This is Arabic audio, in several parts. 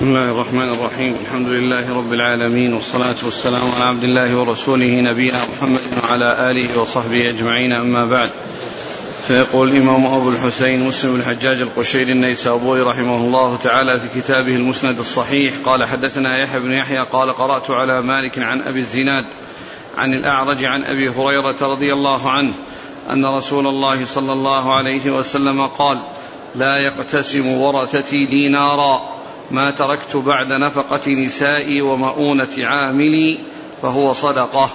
بسم الله الرحمن الرحيم. الحمد لله رب العالمين والصلاة والسلام على عبد الله ورسوله نبينا محمد وعلى آله وصحبه أجمعين. أما بعد فيقول الإمام أبو الحسين مسلم بن الحجاج القشيري النيسابوري رحمه الله تعالى في كتابه المسند الصحيح قال حدثنا يحيى بن يحيى قال قرأت على مالك عن أبي الزناد عن الأعرج عن أبي هريرة رضي الله عنه أن رسول الله صلى الله عليه وسلم قال لا يقتسم ورثتي دينارا. ما تركت بعد نفقة نسائي ومؤونة عاملي فهو صدقة.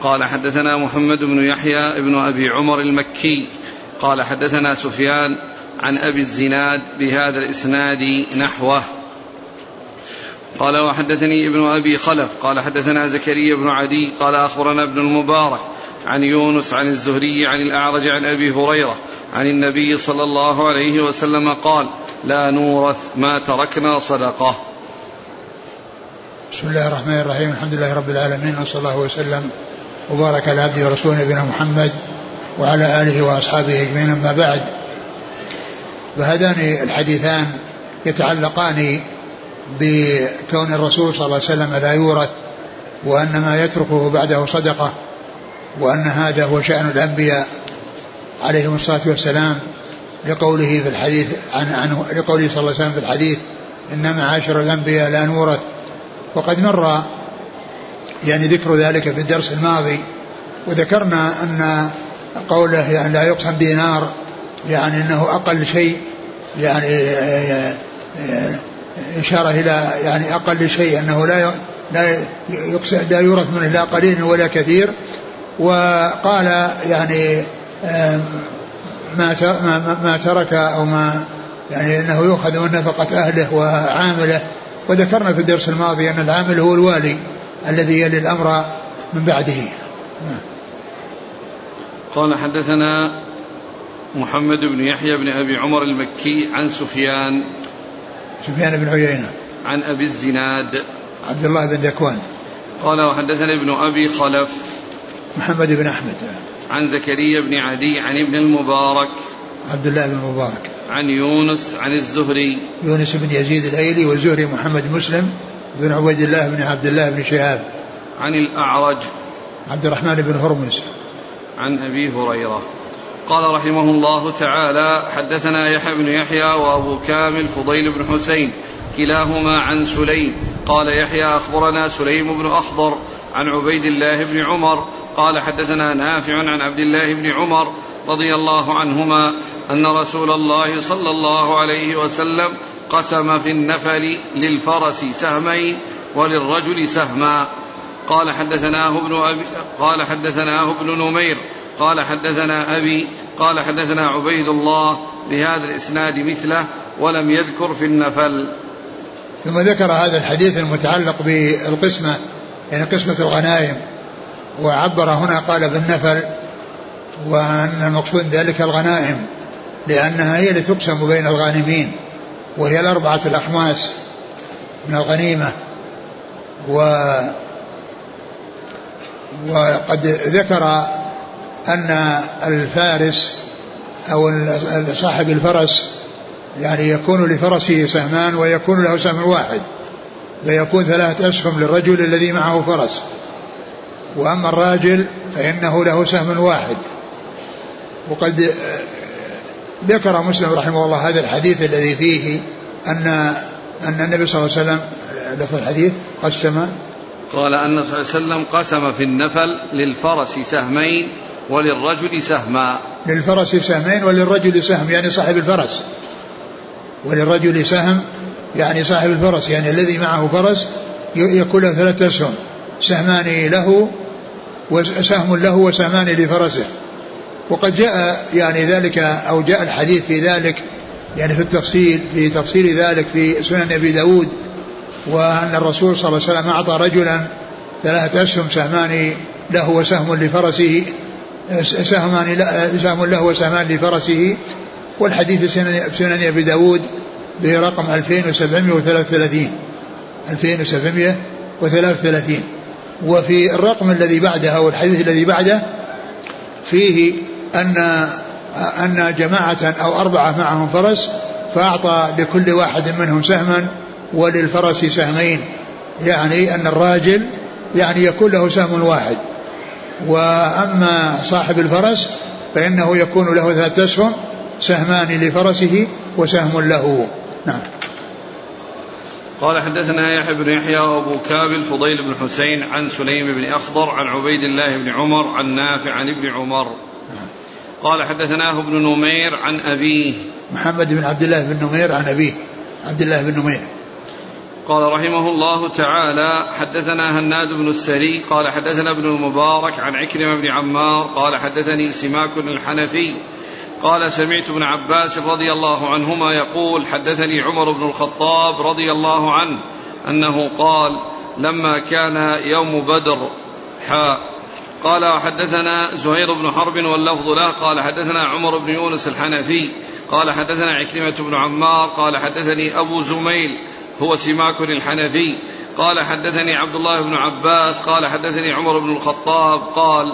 قال حدثنا محمد بن يحيى بن أبي عمر المكي. قال حدثنا سفيان عن أبي الزناد بهذا الإسناد نحوه. قال وحدثني ابن أبي خلف. قال حدثنا زكريا بن عدي. قال أخبرنا ابن المبارك. عن يونس عن الزهري عن الأعرج عن أبي هريرة عن النبي صلى الله عليه وسلم قال لا نورث ما تركنا صدقة. بسم الله الرحمن الرحيم الحمد لله رب العالمين وصلى الله وسلم وبارك على عبده ورسوله نبينا محمد وعلى آله وأصحابه أجمعين أما بعد. فهذان الحديثان يتعلقان بكون الرسول صلى الله عليه وسلم لا يورث وأن ما يتركه بعده صدقة. وأن هذا هو شأن الأنبياء عليهم الصلاة والسلام لقوله في الحديث عن عنه لقوله صلى الله عليه وسلم في الحديث إن معاشر الأنبياء لا نورث. وقد مر يعني ذكر ذلك في الدرس الماضي وذكرنا أن قوله يعني لا يقسم دينار يعني أنه أقل شيء يعني إشارة إلى يعني أقل شيء أنه لا لا لا يورث منه لا قليل ولا كثير. وقال يعني ما ما ترك أو ما يعني إنه يؤخذ من نفقة أهله وعامله. وذكرنا في الدرس الماضي أن العامل هو الوالي الذي يلي الأمر من بعده. قال حدثنا محمد بن يحيى بن أبي عمر المكي عن سفيان. سفيان بن عيينة. عن أبي الزناد. عبد الله بن ذكوان. قال وحدثني ابن أبي خلف محمد بن أحمد. عن زكريا بن عدي عن ابن المبارك. عبد الله بن المبارك. عن يونس عن الزهري. يونس بن يزيد الأيلي والزهري محمد مسلم بن عبيد الله بن عبد الله بن شهاب. عن الأعرج. عبد الرحمن بن هرمز. عن أبي هريرة. قال رحمه الله تعالى حدثنا يحيى بن يحيى وأبو كامل فضيل بن حسين كلاهما عن سليم قال يحيى أخبرنا سليم بن أخضر عن عبيد الله بن عمر قال حدثنا نافع عن عبد الله بن عمر رضي الله عنهما أن رسول الله صلى الله عليه وسلم قسم في النفل للفرس سهمين وللرجل سهما. قال حدثناه ابن أبي قال حدثناه ابن نمير قال حدثنا أبي قال حدثنا عبيد الله بهذا الإسناد مثله ولم يذكر في النفل. ثم ذكر هذا الحديث المتعلق بالقسمة يعني قسمة الغنائم. وعبر هنا قال بالنفل وأن المقصود ذلك الغنائم لأنها هي التي تقسم بين الغانمين وهي الأربعة الأخماس من الغنيمة. و وقد ذكر أن الفارس أو صاحب الفرس يعني يكون لفرسه سهمان ويكون له سهم واحد فيكون ثلاثة أسهم للرجل الذي معه فرس. وأما الراجل فإنه له سهم واحد. وقد ذكر مسلم رحمه الله هذا الحديث الذي فيه أن أن النبي صلى الله عليه وسلم لفظ الحديث قسم. قال أن صلى الله عليه وسلم قسم في النفل للفرس سهمين وللرجل سهما. للفرس سهمين وللرجل سهم يعني صاحب الفرس. وللرجل سهم يعني صاحب الفرس يعني الذي معه فرس يكون له ثلاثة أسهم سهمان له وسهم له وسهمان لفرسه. وقد جاء يعني ذلك أو جاء الحديث في ذلك يعني في التفصيل في تفصيل ذلك في سنن أبي داود وأن الرسول صلى الله عليه وسلم أعطى رجلا ثلاثة أسهم سهمان له وسهم لفرسه سهمان سهم له وسهمان لفرسه والحديث في سنن, أبي داود برقم 2733 2733 وفي الرقم الذي بعده أو الحديث الذي بعده فيه أن أن جماعة أو أربعة معهم فرس فأعطى لكل واحد منهم سهما وللفرس سهمين. يعني أن الراجل يعني يكون له سهم واحد. وأما صاحب الفرس فإنه يكون له ذات أسهم سهمان لفرسه وسهم له. نعم. قال حدثنا يحيى بن يحيى وابو كامل فضيل بن حسين عن سليم بن أخضر عن عبيد الله بن عمر عن نافع عن ابن عمر. قال حدثناه ابن نمير عن أبيه. محمد بن عبد الله بن نمير عن أبيه. عبد الله بن نمير. قال رحمه الله تعالى حدثنا هناد بن السري قال حدثنا ابن المبارك عن عكرمة بن عمار قال حدثني سماك الحنفي قال سمعت ابن عباس رضي الله عنهما يقول حدثني عمر بن الخطاب رضي الله عنه أنه قال لما كان يوم بدر حاء قال وحدثنا زهير بن حرب واللفظ له قال حدثنا عمر بن يونس الحنفي قال حدثنا عكرمة بن عمار قال حدثني أبو زميل هو سماك الحنفي قال حدثني عبد الله بن عباس قال حدثني عمر بن الخطاب قال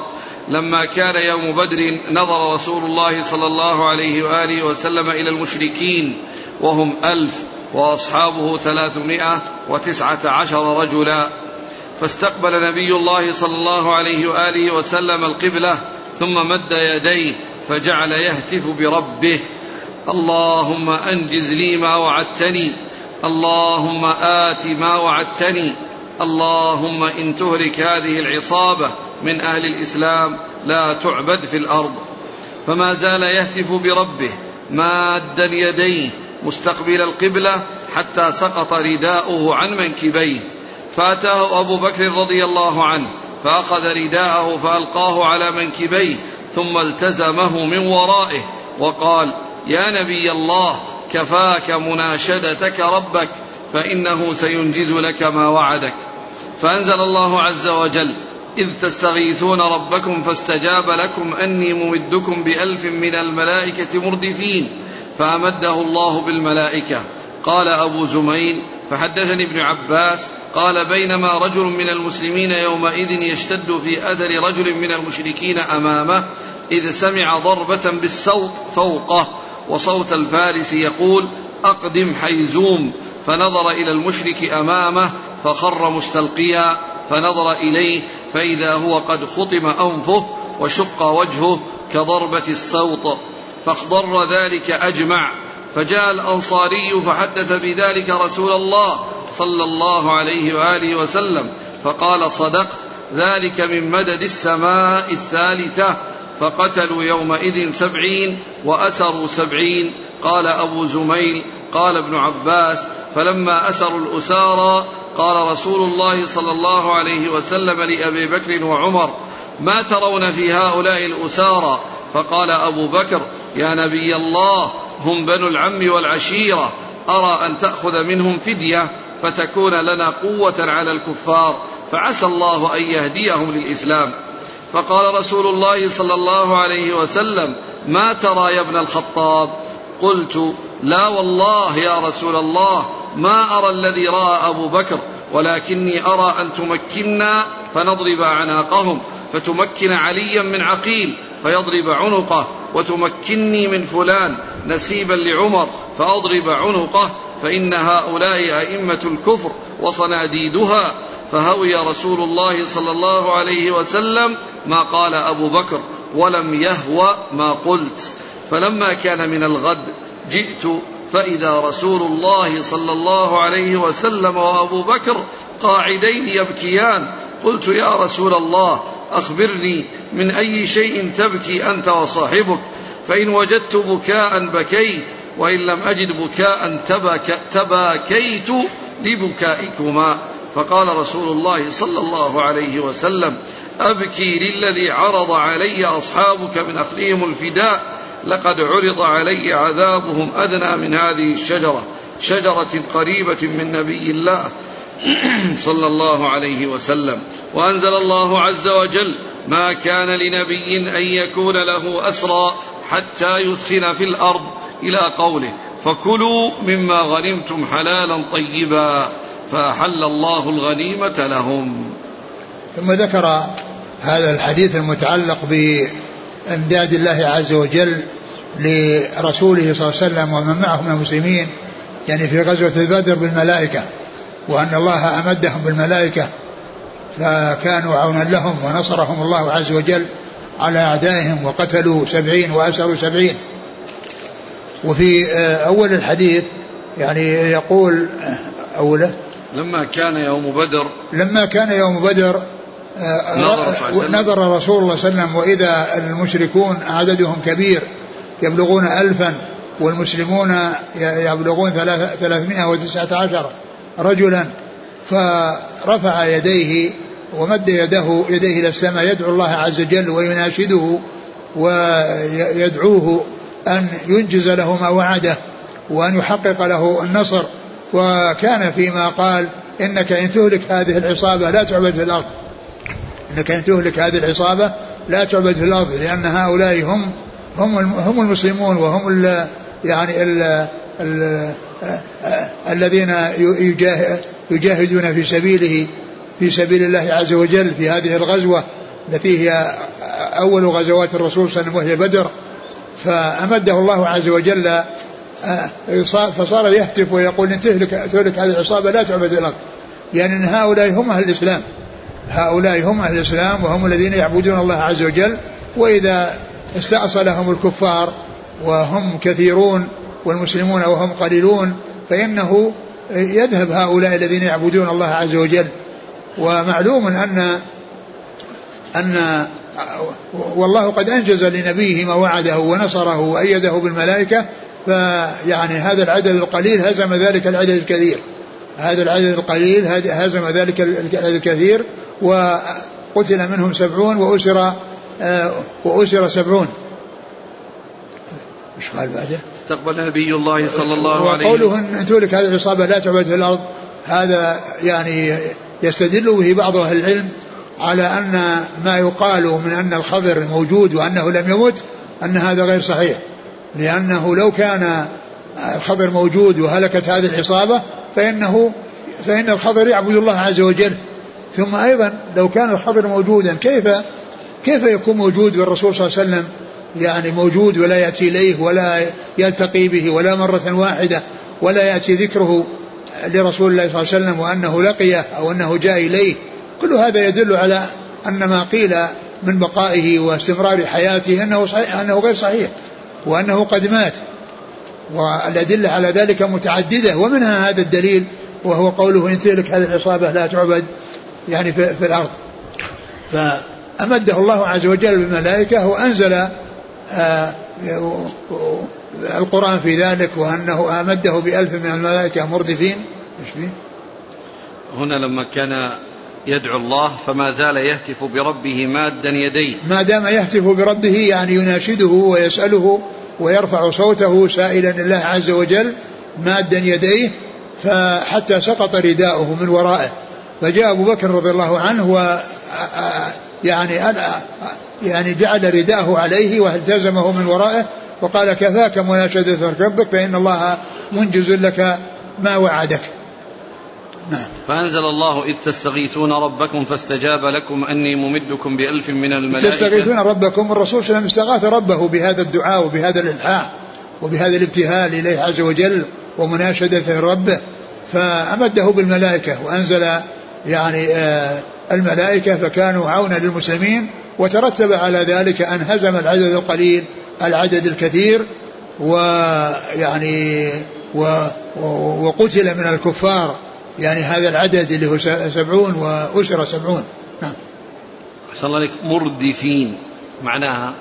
لما كان يوم بدر نظر رسول الله صلى الله عليه وآله وسلم إلى المشركين وهم ألف وأصحابه ثلاثمائة وتسعة عشر رجلا. فاستقبل نبي الله صلى الله عليه وآله وسلم القبلة ثم مد يديه فجعل يهتف بربه. اللهم أنجز لي ما وعدتني اللهم آت ما وعدتني. اللهم إن تهلك هذه العصابة من أهل الإسلام لا تعبد في الأرض. فما زال يهتف بربه مادا يديه مستقبل القبلة حتى سقط رداؤه عن منكبيه. فأتاه أبو بكر رضي الله عنه فأخذ رداءه فألقاه على منكبيه ثم التزمه من ورائه وقال يا نبي الله كفاك مناشدتك ربك فإنه سينجز لك ما وعدك. فأنزل الله عز وجل إذ تستغيثون ربكم فاستجاب لكم أني ممدكم بألف من الملائكة مردفين فأمده الله بالملائكة. قال أبو زميل فحدثني ابن عباس قال بينما رجل من المسلمين يومئذ يشتد في أثر رجل من المشركين أمامه إذ سمع ضربة بالصوت فوقه وصوت الفارس يقول أقدم حيزوم فنظر إلى المشرك أمامه فخر مستلقيا فنظر إليه فإذا هو قد خطم أنفه وشق وجهه كضربة الصوت فاخضر ذلك أجمع فجاء الأنصاري فحدث بذلك رسول الله صلى الله عليه وآله وسلم فقال صدقت ذلك من مدد السماء الثالثة. فقتلوا يومئذ سبعين وأسروا سبعين. قال أبو زميل قال ابن عباس فلما أسروا الأسارى قال رسول الله صلى الله عليه وسلم لأبي بكر وعمر ما ترون في هؤلاء الأسارى؟ فقال أبو بكر يا نبي الله هم بنو العم والعشيرة أرى أن تأخذ منهم فدية فتكون لنا قوة على الكفار فعسى الله أن يهديهم للإسلام. فقال رسول الله صلى الله عليه وسلم ما ترى يا ابن الخطاب؟ قلت لا والله يا رسول الله ما أرى الذي رأى أبو بكر ولكني أرى أن تمكنا فنضرب أعناقهم فتمكن عليا من عقيل فيضرب عنقه وتمكني من فلان نسيبا لعمر فأضرب عنقه فإن هؤلاء أئمة الكفر وصناديدها. فهوي رسول الله صلى الله عليه وسلم ما قال أبو بكر ولم يهوى ما قلت. فلما كان من الغد جئت فإذا رسول الله صلى الله عليه وسلم وأبو بكر قاعدين يبكيان قلت يا رسول الله أخبرني من أي شيء تبكي أنت وصاحبك؟ فإن وجدت بكاء بكيت وإن لم أجد بكاء تباكيت لبكائكما. فقال رسول الله صلى الله عليه وسلم أبكي للذي عرض علي أصحابك من أخذهم الفداء لقد عرض علي عذابهم أدنى من هذه الشجرة شجرة قريبة من نبي الله صلى الله عليه وسلم. وأنزل الله عز وجل ما كان لنبي أن يكون له أسرى حتى يثخن في الأرض إلى قوله فكلوا مما غنمتم حلالا طيبا. فأحل الله الغنيمة لهم. ثم ذكر هذا الحديث المتعلق بإمداد الله عز وجل لرسوله صلى الله عليه وسلم ومن معه من المسلمين يعني في غزوة البدر بالملائكة وأن الله أمدهم بالملائكة فكانوا عونا لهم ونصرهم الله عز وجل على أعدائهم وقتلوا سبعين وأسروا سبعين. وفي آه، أول الحديث يعني يقول آه، أوله لما كان يوم بدر لما كان يوم بدر آه، نظر رسول الله صلى الله عليه وسلم. وإذا المشركون عددهم كبير يبلغون ألفا والمسلمون يبلغون ثلاثمائة وتسعة عشر رجلا فرفع يديه ومد يده يديه إلى السماء يدعو الله عز وجل ويناشده ويدعوه أن ينجز له ما وعده وأن يحقق له النصر. وكان فيما قال إنك إن تهلك هذه العصابة لا تعبد في الأرض. إنك إن تهلك هذه العصابة لا تعبد في الأرض لأن هؤلاء هم هم هم المسلمون وهم ال يعني ال ال الذين يجاهدون في سبيله في سبيل الله عز وجل في هذه الغزوة التي هي أول غزوات الرسول صلى الله عليه وسلم وهي بدر. فأمده الله عز وجل فصار يهتف ويقول إن تهلك, تهلك هذه العصابة لا تعبد الأرض. يعني أن هؤلاء هم أهل الإسلام. هؤلاء هم أهل الإسلام وهم الذين يعبدون الله عز وجل وإذا استأصلهم الكفار وهم كثيرون والمسلمون وهم قليلون فإنه يذهب هؤلاء الذين يعبدون الله عز وجل. ومعلوم أن أن والله قد أنجز لنبيه ما وعده ونصره وأيده بالملائكة فيعني هذا العدد القليل هزم ذلك العدد الكثير. هذا العدد القليل هزم ذلك العدد الكثير وقتل منهم سبعون وأسر آه، وأسر سبعون. إيش قال بعده؟ استقبل نبي الله صلى الله عليه وسلم. وقوله إن تهلك هذه العصابة لا تعبد في الأرض هذا يعني يستدل به بعض أهل العلم على أن ما يقال من أن الخضر موجود وأنه لم يمت أن هذا غير صحيح. لأنه لو كان الخضر موجود وهلكت هذه العصابة فانه فإن الخضر يعبد الله عز وجل. ثم أيضا لو كان الخضر موجودا كيف كيف يكون موجود بالرسول صلى الله عليه وسلم؟ يعني موجود ولا يأتي إليه ولا يلتقي به ولا مرة واحدة ولا يأتي ذكره لرسول الله صلى الله عليه وسلم وأنه لقيه أو أنه جاء إليه. كل هذا يدل على أن ما قيل من بقائه واستمرار حياته أنه, صحيح أنه غير صحيح. وأنه قد مات. والأدلة على ذلك متعددة ومنها هذا الدليل وهو قوله إن تهلك هذه العصابة لا تعبد يعني في, في الأرض. فأمده الله عز وجل بالملائكة وأنزل آه، القرآن في ذلك وأنه أمده بألف من الملائكة مردفين. إيش فيه؟ هنا لما كان يدعو الله فما زال يهتف بربه مادا يديه. ما دام يهتف بربه يعني يناشده ويسأله ويرفع صوته سائلا الله عز وجل مادا يديه فحتى سقط رداؤه من ورائه. فجاء أبو بكر رضي الله عنه و يعني يعني جعل رداءه عليه والتزمه من ورائه وقال كفاك مناشدة ربك فإن الله منجز لك ما وعدك. نعم. فأنزل الله إذ تستغيثون ربكم فاستجاب لكم أني ممدكم بألف من الملائكة. تستغيثون ربكم الرسول صلى الله عليه وسلم استغاث ربه بهذا الدعاء وبهذا الإلحاح وبهذا الابتهال إليه عز وجل ومناشدة ربه فأمده بالملائكة وأنزل يعني آه الملائكة فكانوا عونا للمسلمين وترتب على ذلك أن هزم العدد القليل العدد الكثير ويعني وقتل من الكفار. يعني هذا العدد اللي هو سبعون وأسر سبعون. نعم. أحسن الله عليك. مردفين معناها؟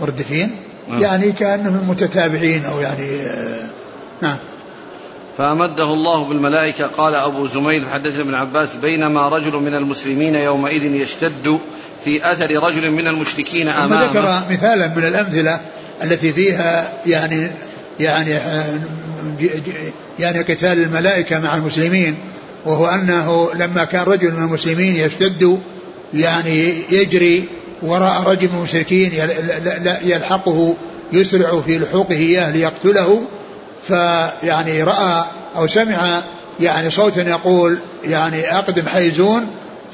مردفين؟ نعم. يعني كأنهم متتابعين أو يعني آه، نعم. فأمده الله بالملائكة. قال أبو زميل حدث ابن عباس بينما رجل من المسلمين يومئذ يشتد في أثر رجل من المشركين أمامه ذكر مثالا من الأمثلة التي فيها يعني يعني يعني قتال الملائكة مع المسلمين وهو أنه لما كان رجل من المسلمين يشتد يعني يجري وراء رجل من المشركين يلحقه يسرع في لحوقه إياه ليقتله. فيعني رأى أو سمع يعني صوتا يقول يعني أقدم حيزون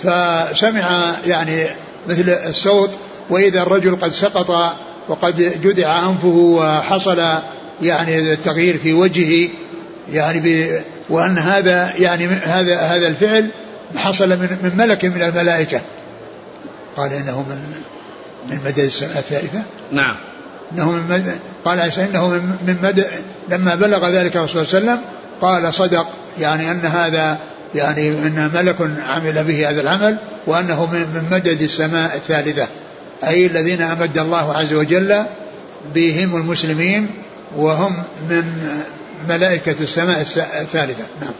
فسمع يعني مثل الصوت وإذا الرجل قد سقط وقد جدع أنفه وحصل يعني التغيير في وجهه يعني ب وأن هذا يعني هذا هذا الفعل حصل من من ملك من الملائكة. قال إنه من من مدد السماء الثالثة. نعم. إنه من مد... قال عيسى إنه من مد... لما بلغ ذلك الرسول صلى الله عليه وسلم قال صدق يعني أن هذا يعني إن ملك عمل به هذا العمل وأنه من مدد السماء الثالثة. أي الذين أمد الله عز وجل بهم المسلمين وهم من ملائكة السماء الثالثة. نعم.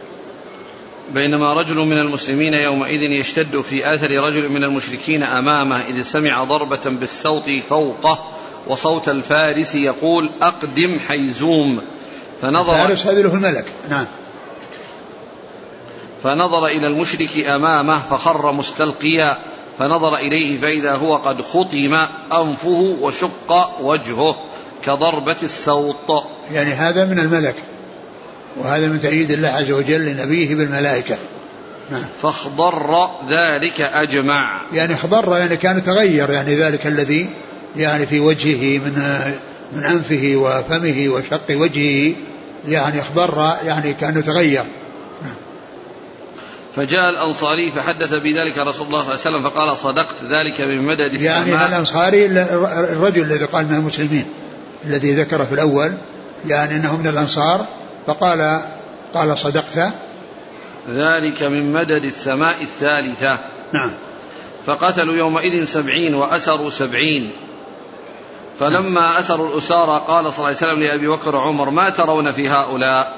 بينما رجل من المسلمين يومئذ يشتد في أثر رجل من المشركين أمامه إذ سمع ضربة بالصوت فوقه وصوت الفارس يقول أقدم حيزوم. فنظر الفارس هذا له الملك. نعم. فنظر إلى المشرك أمامه فخر مستلقيا. فنظر إليه فإذا هو قد خطم أنفه وشق وجهه. كضربة السوط. يعني هذا من الملك وهذا من تأييد الله عز وجل لنبيه بالملائكة. نعم. فاخضر ذلك أجمع. يعني اخضر يعني كان تغير يعني ذلك الذي يعني في وجهه من من أنفه وفمه وشق وجهه يعني اخضر يعني كأنه تغير فجاء الأنصاري فحدث بذلك رسول الله صلى الله عليه وسلم فقال صدقت ذلك من مدد السماء. يعني الأنصاري الرجل الذي قال من المسلمين. الذي ذكر في الأول يعني أنه من الأنصار فقال قال صدقت. ذلك من مدد السماء الثالثة. نعم. فقتلوا يومئذ سبعين وأسروا سبعين. فلما أثروا الأسارى قال صلى الله عليه وسلم لأبي بكر وعمر ما ترون في هؤلاء؟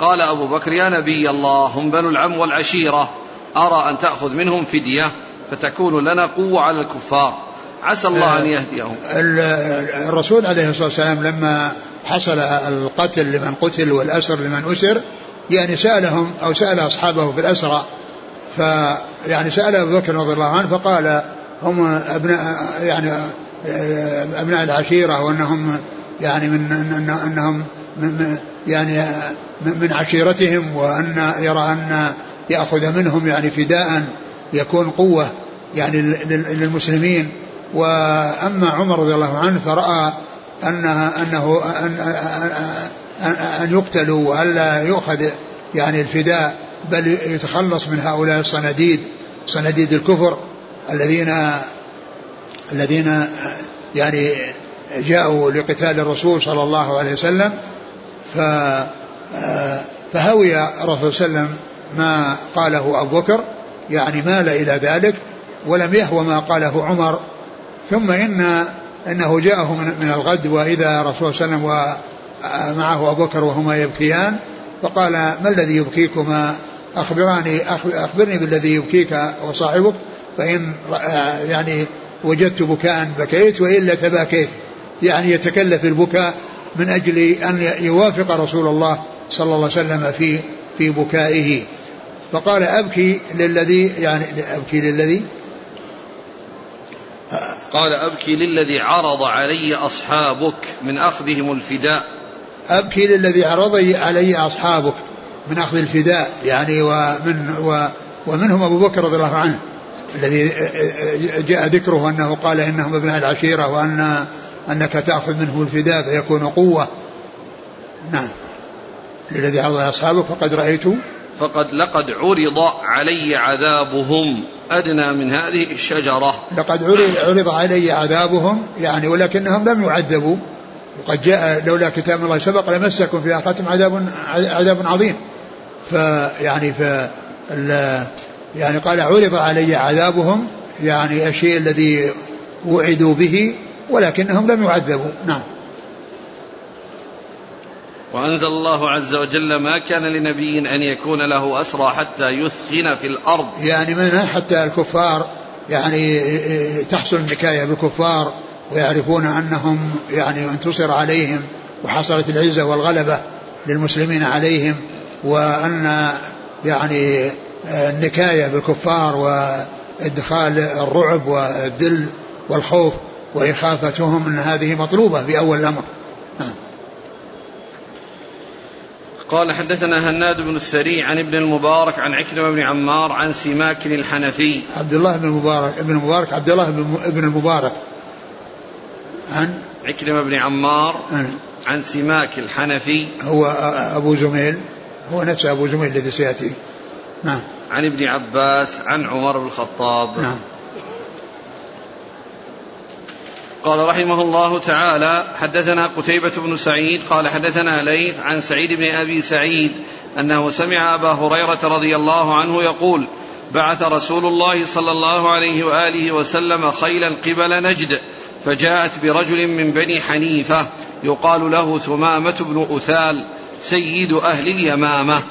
قال أبو بكر يا نبي الله هم بنو العم والعشيرة أرى أن تأخذ منهم فدية فتكون لنا قوة على الكفار. عسى الله أن يهديهم. الرسول عليه الصلاة والسلام لما حصل القتل لمن قتل والأسر لمن أسر يعني سألهم أو سأل أصحابه في الأسرى فيعني سأل أبو بكر رضي الله عنه فقال هم أبناء يعني أبناء العشيرة وأنهم يعني من أنهم من يعني من عشيرتهم وأن يرى أن يأخذ منهم يعني فداء يكون قوة يعني للمسلمين. وأما عمر رضي الله عنه فرأى أنها أنه أن, أن يقتلوا وألا يؤخذ يعني الفداء بل يتخلص من هؤلاء الصناديد صناديد الكفر الذين الذين يعني جاءوا لقتال الرسول صلى الله عليه وسلم. ف فهوي الرسول صلى الله عليه وسلم ما قاله أبو بكر يعني مال إلى ذلك ولم يهوى ما قاله عمر ثم إن إنه جاءه من الغد وإذا الرسول صلى الله عليه وسلم ومعه أبو بكر وهما يبكيان فقال ما الذي يبكيكما؟ اخبراني أخبرني بالذي يبكيك وصاحبك فإن يعني وجدت بكاء بكيت وإلا تباكيت. يعني يتكلف البكاء من أجل أن يوافق رسول الله صلى الله عليه وسلم في في بكائه. فقال أبكي للذي يعني أبكي للذي قال أبكي للذي عرض علي أصحابك من أخذهم الفداء. أبكي للذي عرض علي أصحابك من أخذ الفداء. يعني ومن ومنهم أبو بكر رضي الله عنه الذي جاء ذكره أنه قال إنهم ابناء العشيرة وأن أنك تأخذ منهم الفداء فيكون قوة. نعم. الذي عرض أصحابه فقد رأيت فقد لقد عرض علي عذابهم. أدنى من هذه الشجرة. لقد عرض علي عذابهم يعني ولكنهم لم يعذبوا. وقد جاء لولا كتاب الله سبق لمسكم في آخرتهم عذاب عذاب عظيم. فيعني ف يعني قال عرض علي عذابهم يعني الشيء الذي وعدوا به ولكنهم لم يعذبوا. نعم. وأنزل الله عز وجل ما كان لنبي أن يكون له أسرى حتى يثخن في الأرض. يعني من حتى الكفار يعني تحصل النكاية بالكفار ويعرفون أنهم يعني انتصر عليهم وحصلت العزة والغلبة للمسلمين عليهم وأن يعني النكاية بالكفار وإدخال الرعب والذل والخوف وإخافتهم أن هذه مطلوبة في أول الأمر نعم. قال حدثنا هناد بن السري عن ابن المبارك عن عكرمة بن عمار عن سماك الحنفي. عبد الله بن المبارك ابن المبارك عبد الله بن المبارك. عن؟ عكرمة بن عمار عن, عن سماك الحنفي. هو أبو زميل هو نفس أبو زميل الذي سيأتي. نعم. عن ابن عباس عن عمر بن الخطاب. نعم. قال رحمه الله تعالى حدثنا قتيبة بن سعيد قال حدثنا ليث عن سعيد بن أبي سعيد أنه سمع أبا هريرة رضي الله عنه يقول بعث رسول الله صلى الله عليه وآله وسلم خيلا قبل نجد فجاءت برجل من بني حنيفة يقال له ثمامة بن أثال سيد أهل اليمامة.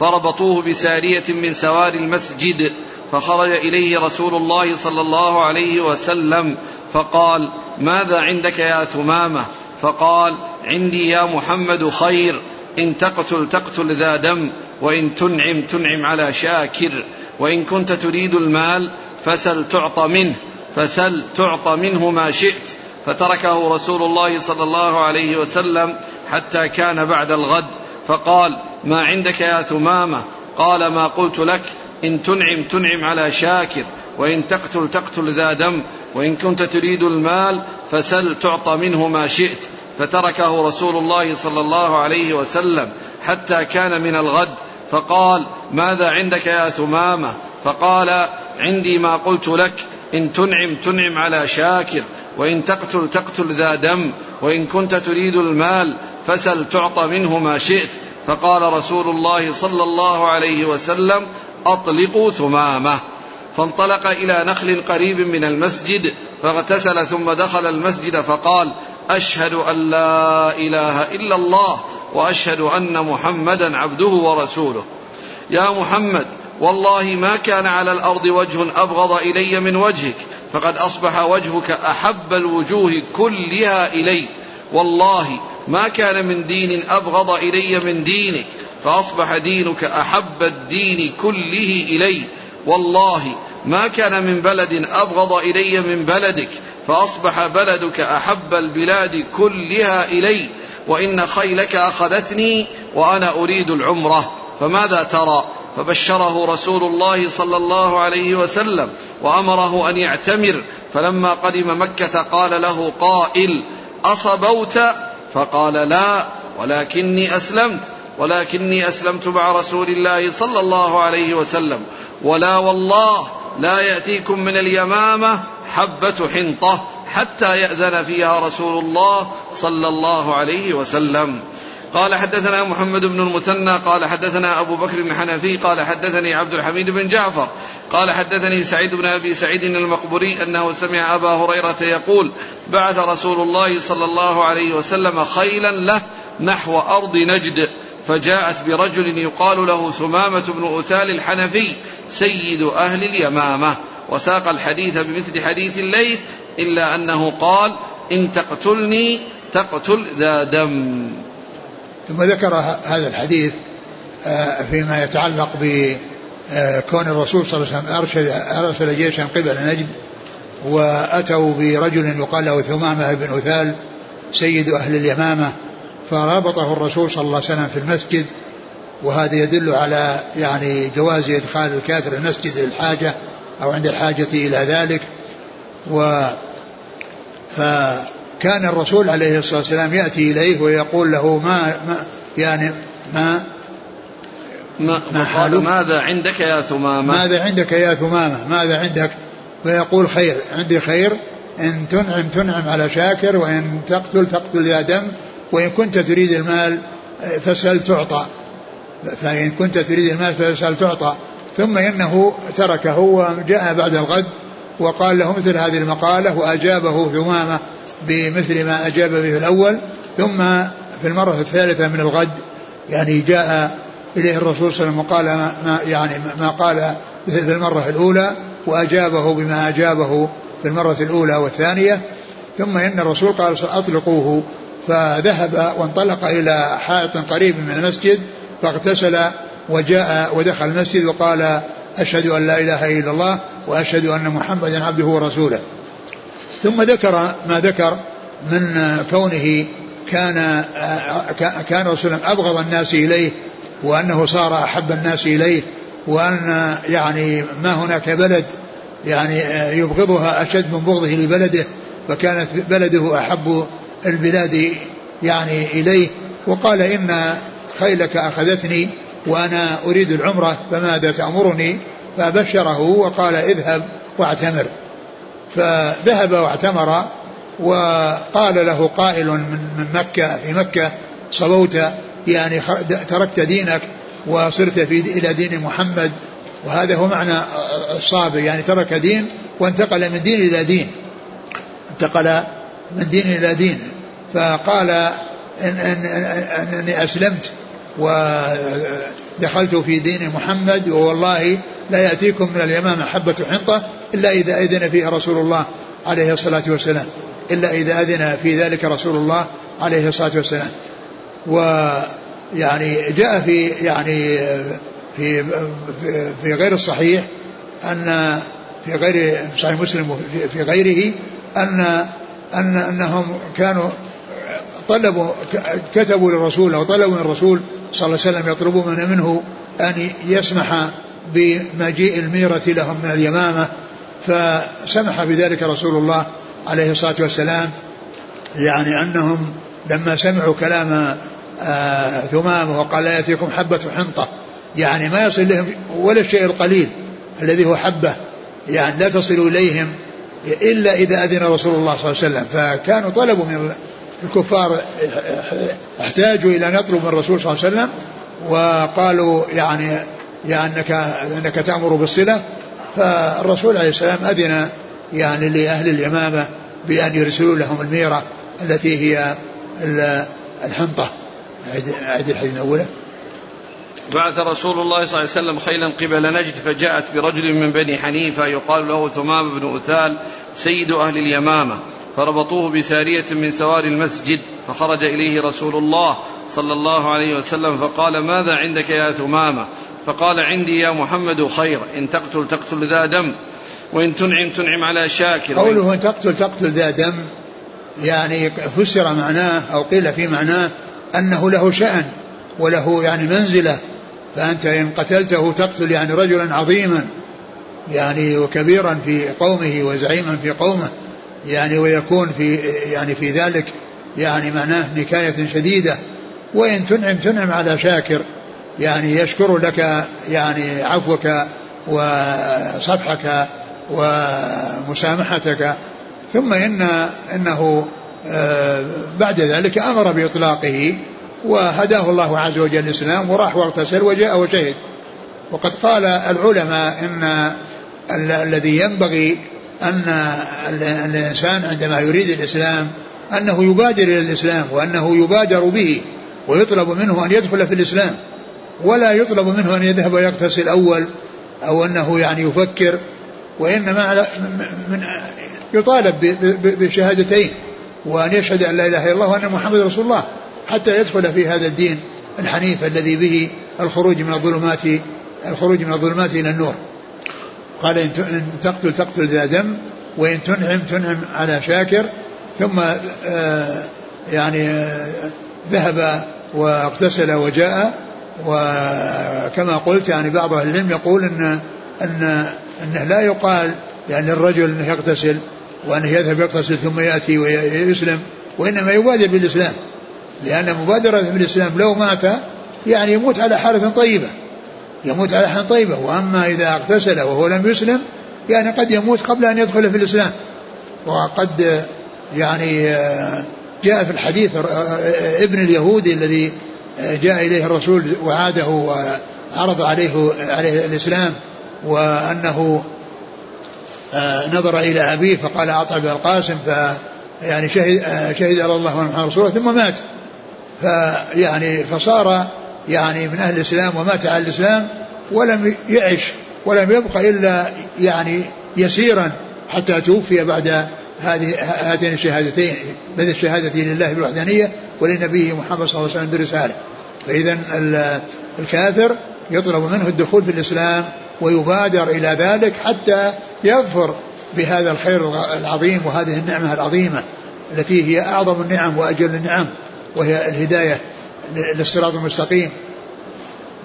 فربطوه بسارية من سوار المسجد فخرج إليه رسول الله صلى الله عليه وسلم فقال ماذا عندك يا ثمامة؟ فقال عندي يا محمد خير إن تقتل تقتل ذا دم وإن تنعم تنعم على شاكر وإن كنت تريد المال فسل تعطى منه فسل تعطى منه ما شئت. فتركه رسول الله صلى الله عليه وسلم حتى كان بعد الغد. فقال ما عندك يا ثمامة؟ قال ما قلت لك إن تنعم تنعم على شاكر وإن تقتل تقتل ذا دم وإن كنت تريد المال فسل تعطى منه ما شئت. فتركه رسول الله صلى الله عليه وسلم حتى كان من الغد. فقال ماذا عندك يا ثمامة؟ فقال عندي ما قلت لك. إن تنعم تنعم على شاكر. وإن تقتل تقتل ذا دم. وإن كنت تريد المال فسل تعطى منه ما شئت. فقال رسول الله صلى الله عليه وسلم اطلقوا ثمامة. فانطلق إلى نخل قريب من المسجد فاغتسل ثم دخل المسجد فقال أشهد أن لا إله إلا الله وأشهد أن محمدا عبده ورسوله. يا محمد والله ما كان على الأرض وجه أبغض إلي من وجهك فقد أصبح وجهك أحب الوجوه كلها إلي. والله ما كان من دين أبغض إلي من دينك فأصبح دينك أحب الدين كله إلي. والله ما كان من بلد أبغض إلي من بلدك فأصبح بلدك أحب البلاد كلها إلي وإن خيلك أخذتني وأنا أريد العمرة فماذا ترى؟ فبشره رسول الله صلى الله عليه وسلم وأمره أن يعتمر فلما قدم مكة قال له قائل أصبوت؟ فقال لا ولكني أسلمت. ولكني أسلمت مع رسول الله صلى الله عليه وسلم. ولا والله لا يأتيكم من اليمامة حبة حنطة حتى يأذن فيها رسول الله صلى الله عليه وسلم. قال حدثنا محمد بن المثنى قال حدثنا أبو بكر الحنفي قال حدثني عبد الحميد بن جعفر قال حدثني سعيد بن أبي سعيد المقبري أنه سمع أبا هريرة يقول بعث رسول الله صلى الله عليه وسلم خيلا له نحو أرض نجد. فجاءت برجل يقال له ثمامة بن أثال الحنفي سيد أهل اليمامة. وساق الحديث بمثل حديث الليث إلا أنه قال إن تقتلني تقتل ذا دم. ثم ذكر هذا الحديث آه، فيما يتعلق بكون الرسول صلى الله عليه وسلم أرشد أرسل جيشا قبل نجد وأتوا برجل يقال له ثمامة بن أثال سيد أهل اليمامة. فرابطه الرسول صلى الله عليه وسلم في المسجد وهذا يدل على يعني جواز إدخال الكافر المسجد للحاجة أو عند الحاجة إلى ذلك. و ف كان الرسول عليه الصلاة والسلام يأتي إليه ويقول له ما, ما يعني ما؟ ما, ما حالك؟ ماذا عندك يا ثمامة؟ ماذا عندك يا ثمامة؟ ماذا عندك؟ ويقول خير عندي خير إن تنعم تنعم على شاكر وإن تقتل تقتل يا دم وإن كنت تريد المال فاسأل تعطى. فإن كنت تريد المال فاسأل تعطى. ثم إنه تركه وجاء بعد الغد وقال له مثل هذه المقالة وأجابه ثمامة بمثل ما أجاب به في الأول. ثم في المرة الثالثة من الغد يعني جاء إليه الرسول صلى الله عليه وسلم وقال ما يعني ما قال في المرة الأولى وأجابه بما أجابه في المرة الأولى والثانية. ثم إن الرسول قال أطلقوه. فذهب وانطلق إلى حائط قريب من المسجد فاغتسل وجاء ودخل المسجد وقال أشهد أن لا إله إلا الله وأشهد أن محمدا عبده ورسوله. ثم ذكر ما ذكر من كونه كان كان رسول أبغض الناس إليه وأنه صار أحب الناس إليه وأن يعني ما هناك بلد يعني يبغضها أشد من بغضه لبلده فكانت بلده أحب البلاد يعني إليه وقال إن خيلك أخذتني وأنا أريد العمرة فماذا تأمرني؟ فبشره وقال اذهب واعتمر. فذهب واعتمر وقال له قائل من من مكة في مكة صبوت يعني تركت دينك وصرت في إلى دين محمد. وهذا هو معنى الصابر يعني ترك دين وانتقل من دين إلى دين. انتقل من دين إلى دين. فقال إن إن أني أسلمت ودخلت في دين محمد ووالله لا يأتيكم من اليمامة حبة حنطة إلا إذا أذن فيها رسول الله عليه الصلاة والسلام. إلا إذا أذن في ذلك رسول الله عليه الصلاة والسلام. ويعني جاء في يعني في في غير الصحيح أن في غير صحيح مسلم في غيره أن أن أنهم كانوا طلبوا كتبوا للرسول أو طلبوا من الرسول صلى الله عليه وسلم يطلبون منه أن يسمح بمجيء الميرة لهم من اليمامة. فسمح بذلك رسول الله عليه الصلاة والسلام. يعني أنهم لما سمعوا كلام آه ثمامة وقال لا يأتيكم حبة حنطة يعني ما يصل لهم ولا الشيء القليل الذي هو حبة يعني لا تصل إليهم إلا إذا أذن رسول الله صلى الله عليه وسلم. فكانوا طلبوا من الكفار احتاجوا إلى أن يطلبوا من الرسول صلى الله عليه وسلم وقالوا يعني يا أنك أنك تأمر بالصلة. فالرسول عليه السلام أذن يعني لأهل اليمامة بأن يرسلوا لهم الميرة التي هي الحنطة. أعد الحديث الأولى بعث رسول الله صلى الله عليه وسلم خيلا قبل نجد فجاءت برجل من بني حنيفة يقال له ثمام بن أثال سيد أهل اليمامة. فربطوه بسارية من سوار المسجد فخرج إليه رسول الله صلى الله عليه وسلم فقال ماذا عندك يا ثمامة؟ فقال عندي يا محمد خير إن تقتل تقتل ذا دم وإن تنعم تنعم على شاكر. قوله إن تقتل تقتل ذا دم يعني فسر معناه أو قيل في معناه أنه له شأن وله يعني منزلة فأنت إن قتلته تقتل يعني رجلا عظيما يعني وكبيرا في قومه وزعيما في قومه يعني ويكون في يعني في ذلك يعني معناه نكاية شديدة. وإن تنعم تنعم على شاكر يعني يشكر لك يعني عفوك وصفحك ومسامحتك. ثم إن إنه آه، بعد ذلك أمر بإطلاقه. وهداه الله عز وجل الإسلام وراح واغتسل وجاء وشهد. وقد قال العلماء إن الذي ينبغي أن الإنسان عندما يريد الإسلام أنه يبادر إلى الإسلام وأنه يبادر به ويطلب منه أن يدخل في الإسلام. ولا يطلب منه أن يذهب ويغتسل أول أو أنه يعني يفكر وإنما من يطالب بشهادتين وأن يشهد أن لا إله إلا الله وأن محمد رسول الله. حتى يدخل في هذا الدين الحنيف الذي به الخروج من الظلمات الخروج من الظلمات إلى النور. قال إن تقتل تقتل ذا دم وإن تنعم تنعم على شاكر ثم آه، يعني آه، ذهب واغتسل وجاء وكما قلت يعني بعض أهل العلم يقول إن إن إنه لا يقال يعني الرجل إنه يغتسل وإنه يذهب يغتسل ثم يأتي ويسلم وإنما يبادر بالاسلام لأن مبادرة بالاسلام لو مات يعني يموت على حالة طيبة. يموت على حال طيبة. وأما إذا اغتسل وهو لم يسلم يعني قد يموت قبل أن يدخل في الإسلام. وقد يعني جاء في الحديث ابن اليهودي الذي جاء إليه الرسول وعاده وعرض عليه عليه الإسلام وأنه نظر إلى أبيه فقال أطع القاسم ف يعني شهد شهد على الله وأن رسوله ثم مات. فيعني فصار يعني من أهل الإسلام ومات على الإسلام ولم يعش ولم يبق إلا يعني يسيرا حتى توفي بعد هذه هاتين الشهادتين بذل الشهادتين لله بالوحدانية ولنبيه محمد صلى الله عليه وسلم برسالة. فإذا الكافر يطلب منه الدخول في الإسلام ويبادر إلى ذلك حتى يظفر بهذا الخير العظيم وهذه النعمة العظيمة التي هي أعظم النعم وأجل النعم. وهي الهداية للصراط المستقيم.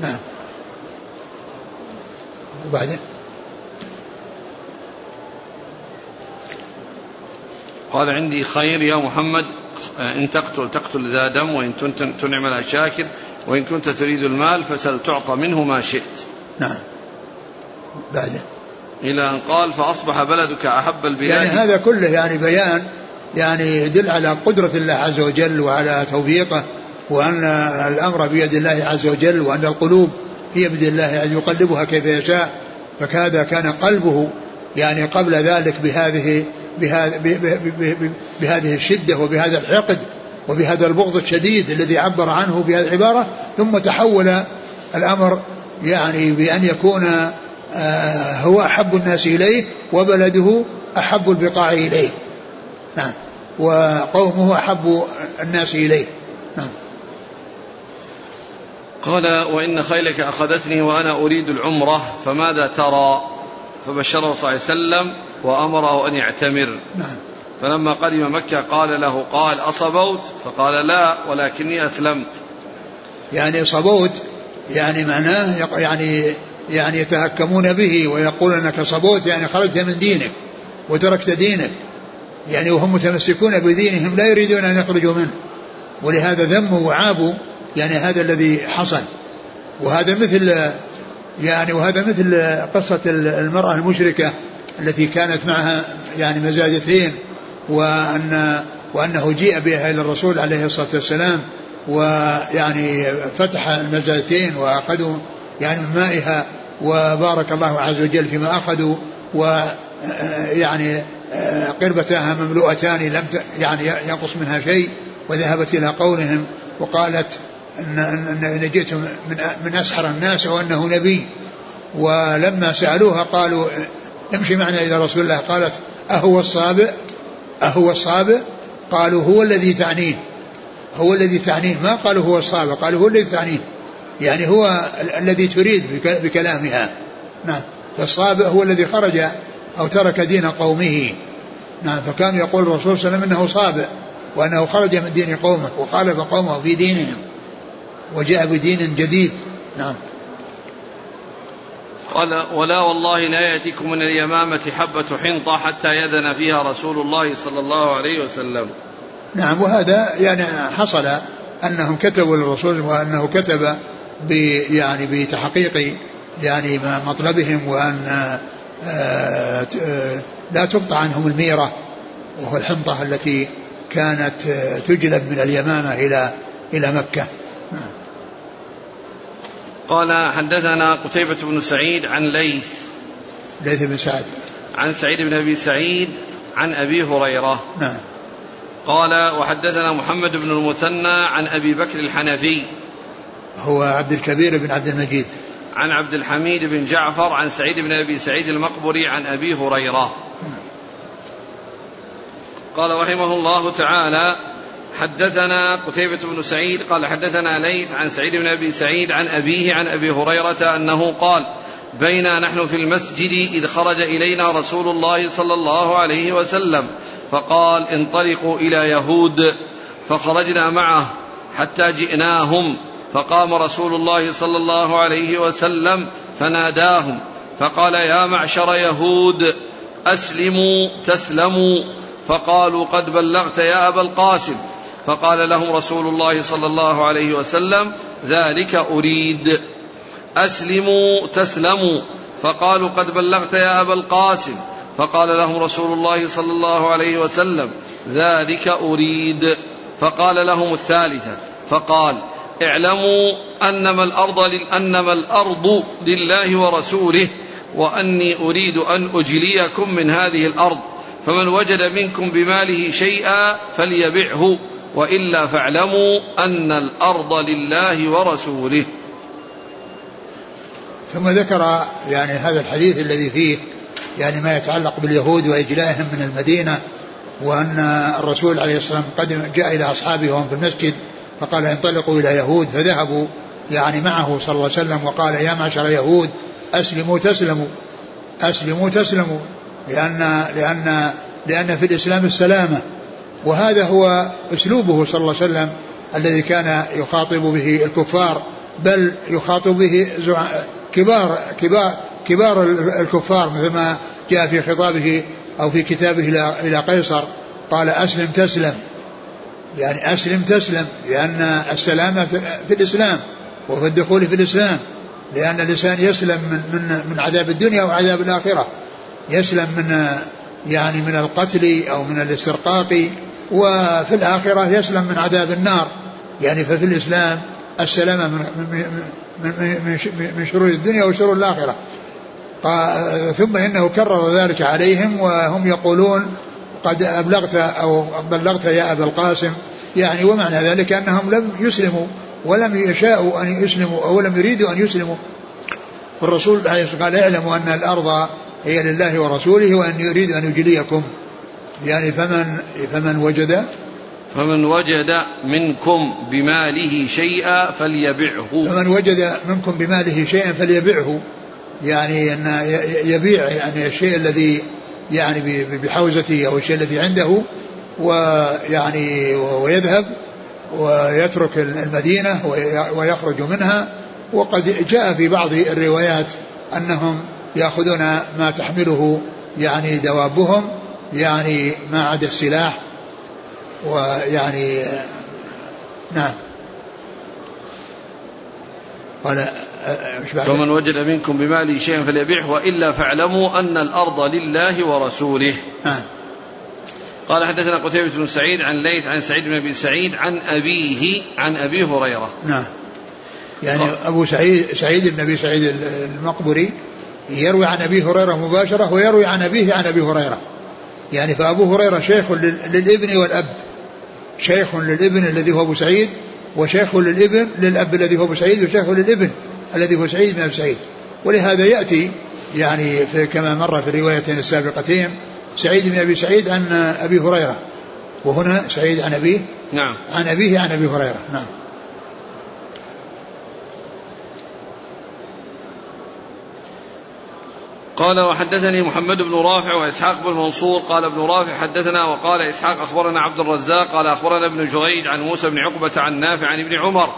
نعم. وبعدين؟ قال عندي خير يا محمد. إن تقتل تقتل ذا دم وإن تنعم على شاكر وإن كنت تريد المال فسل تعطى منه ما شئت. نعم. بعده إلى أن قال فأصبح بلدك أحب البلاد. يعني هذا كله يعني بيان يعني يدل على قدرة الله عز وجل وعلى توفيقه وأن الأمر بيد الله عز وجل وأن القلوب هي بيد الله أن يقلبها كيف يشاء. فكذا كان قلبه يعني قبل ذلك بهذه بهذه, بهذه الشدة وبهذا الحقد وبهذا البغض الشديد الذي عبر عنه بهذه العبارة ثم تحول الأمر يعني بأن يكون آه، هو أحب الناس إليه وبلده أحب البقاع إليه. نعم. وقومه أحب الناس إليه. نعم. قال وإن خيلك أخذتني وأنا أريد العمرة فماذا ترى؟ فبشره صلى الله عليه وسلم وأمره أن يعتمر. نعم. فلما قدم مكة قال له قال أصبوت؟ فقال لا ولكني أسلمت. يعني صبوت يعني معناه يعني يعني يتهكمون به ويقول إنك صبوت يعني خرجت من دينك وتركت دينك. يعني وهم متمسكون بدينهم لا يريدون أن يخرجوا منه. ولهذا ذموا وعابوا يعني هذا الذي حصل. وهذا مثل يعني وهذا مثل قصة المرأة المشركة التي كانت معها يعني مزاجتين وأن وأنه جيء بها إلى الرسول عليه الصلاة والسلام ويعني فتح المزاجتين وأخذوا يعني من مائها وبارك الله عز وجل فيما أخذوا ويعني قربتاها مملوءتان لم يعني ينقص منها شيء وذهبت إلى قولهم وقالت أن, أن جئت من, من أسحر الناس وأنه نبي. ولما سألوها قالوا امشي معنا إلى رسول الله. قالت أهو الصابئ؟ أهو الصابئ؟ قالوا هو الذي تعنيه. هو الذي تعنيه. ما قالوا هو الصابئ؟ قالوا هو الذي تعنيه. يعني هو الذي تريد بكلامها. نعم. فالصابئ هو الذي خرج أو ترك دين قومه. نعم فكان يقول الرسول صلى الله عليه وسلم إنه صابئ وأنه خرج من دين قومه وخالف قومه في دينهم وجاء بدين جديد. نعم. قال ولا والله لا يأتيكم من اليمامة حبة حنطة حتى يذن فيها رسول الله صلى الله عليه وسلم. نعم وهذا يعني حصل أنهم كتبوا للرسول وأنه كتب يعني بتحقيق يعني مطلبهم وأن لا تقطع عنهم الميرة وهو الحنطة التي كانت آه، تجلب من اليمامة إلى إلى مكة. نعم. قال حدثنا قتيبة بن سعيد عن ليث. ليث بن سعد. عن سعيد بن أبي سعيد عن أبي هريرة. نعم. قال وحدثنا محمد بن المثنى عن أبي بكر الحنفي. هو عبد الكبير بن عبد المجيد. عن عبد الحميد بن جعفر عن سعيد بن أبي سعيد المقبري عن أبي هريرة. قال رحمه الله تعالى حدثنا قتيبة بن سعيد قال حدثنا ليث عن سعيد بن أبي سعيد عن أبيه عن أبي هريرة أنه قال بينا نحن في المسجد إذ خرج إلينا رسول الله صلى الله عليه وسلم فقال انطلقوا إلى يهود فخرجنا معه حتى جئناهم. فقام رسول الله صلى الله عليه وسلم فناداهم فقال يا معشر يهود أسلموا تسلموا. فقالوا قد بلغت يا أبا القاسم. فقال لهم رسول الله صلى الله عليه وسلم ذلك أريد. أسلموا تسلموا. فقالوا قد بلغت يا أبا القاسم. فقال لهم رسول الله صلى الله عليه وسلم ذلك أريد. فقال لهم الثالثة فقال اعلموا أنما الأرض أنما الأرض لله ورسوله وأني أريد أن أجليكم من هذه الأرض فمن وجد منكم بماله شيئا فليبعه وإلا فاعلموا أن الأرض لله ورسوله. ثم ذكر يعني هذا الحديث الذي فيه يعني ما يتعلق باليهود وإجلائهم من المدينة وأن الرسول عليه الصلاة والسلام قدم جاء إلى أصحابه وهم في المسجد فقال انطلقوا إلى يهود فذهبوا يعني معه صلى الله عليه وسلم وقال يا معشر يهود أسلموا تسلموا أسلموا تسلموا لأن لأن لأن في الإسلام السلامة. وهذا هو أسلوبه صلى الله عليه وسلم الذي كان يخاطب به الكفار بل يخاطب به كبار كبار كبار الكفار مثل ما جاء في خطابه أو في كتابه إلى قيصر قال أسلم تسلم. يعني أسلم تسلم لأن السلامة في الإسلام وفي الدخول في الإسلام لأن الإنسان يسلم من, من, من عذاب الدنيا وعذاب الآخرة. يسلم من يعني من القتل أو من الاسترقاق وفي الآخرة يسلم من عذاب النار. يعني ففي الإسلام السلامة من, من, من, من شرور الدنيا وشرور الآخرة. ثم إنه كرر ذلك عليهم وهم يقولون قد أبلغت أو بلغت يا أبا القاسم يعني ومعنى ذلك أنهم لم يسلموا ولم يشاءوا أن يسلموا أو لم يريدوا أن يسلموا. فالرسول عليه الصلاة والسلام قال اعلموا أن الأرض هي لله ورسوله وأن يريد أن يجليكم يعني فمن فمن وجد؟ فمن وجد منكم بماله شيئا فليبعه. فمن وجد منكم بماله شيئا فليبعه. يعني أن يبيع يعني الشيء الذي يعني بحوزته أو الشيء الذي عنده ويعني ويذهب ويترك المدينة ويخرج منها. وقد جاء في بعض الروايات أنهم يأخذون ما تحمله يعني دوابهم يعني ما عدا السلاح ويعني نعم. قال فمن وجد منكم بماله شيئا فليبيعه وإلا فاعلموا أن الأرض لله ورسوله. نعم. قال حدثنا قتيبة بن سعيد عن ليث عن سعيد بن أبي سعيد عن أبيه عن أبي هريرة. نعم. يعني أبو سعيد سعيد بن أبي سعيد المقبري يروي عن أبي هريرة مباشرة ويروي عن أبيه عن أبي هريرة. يعني فأبو هريرة شيخ للإبن والأب. شيخ للإبن الذي هو أبو سعيد وشيخ للإبن للأب الذي هو أبو سعيد وشيخ للإبن الذي هو سعيد بن أبي سعيد. ولهذا يأتي يعني في كما مر في الروايتين السابقتين سعيد بن أبي سعيد عن أبي هريرة. وهنا سعيد عن أبيه. نعم. عن أبيه عن أبي هريرة. نعم. قال وحدثني محمد بن رافع وإسحاق بن منصور. قال ابن رافع حدثنا وقال إسحاق أخبرنا عبد الرزاق. قال أخبرنا ابن جريج عن موسى بن عقبة عن نافع عن ابن عمر.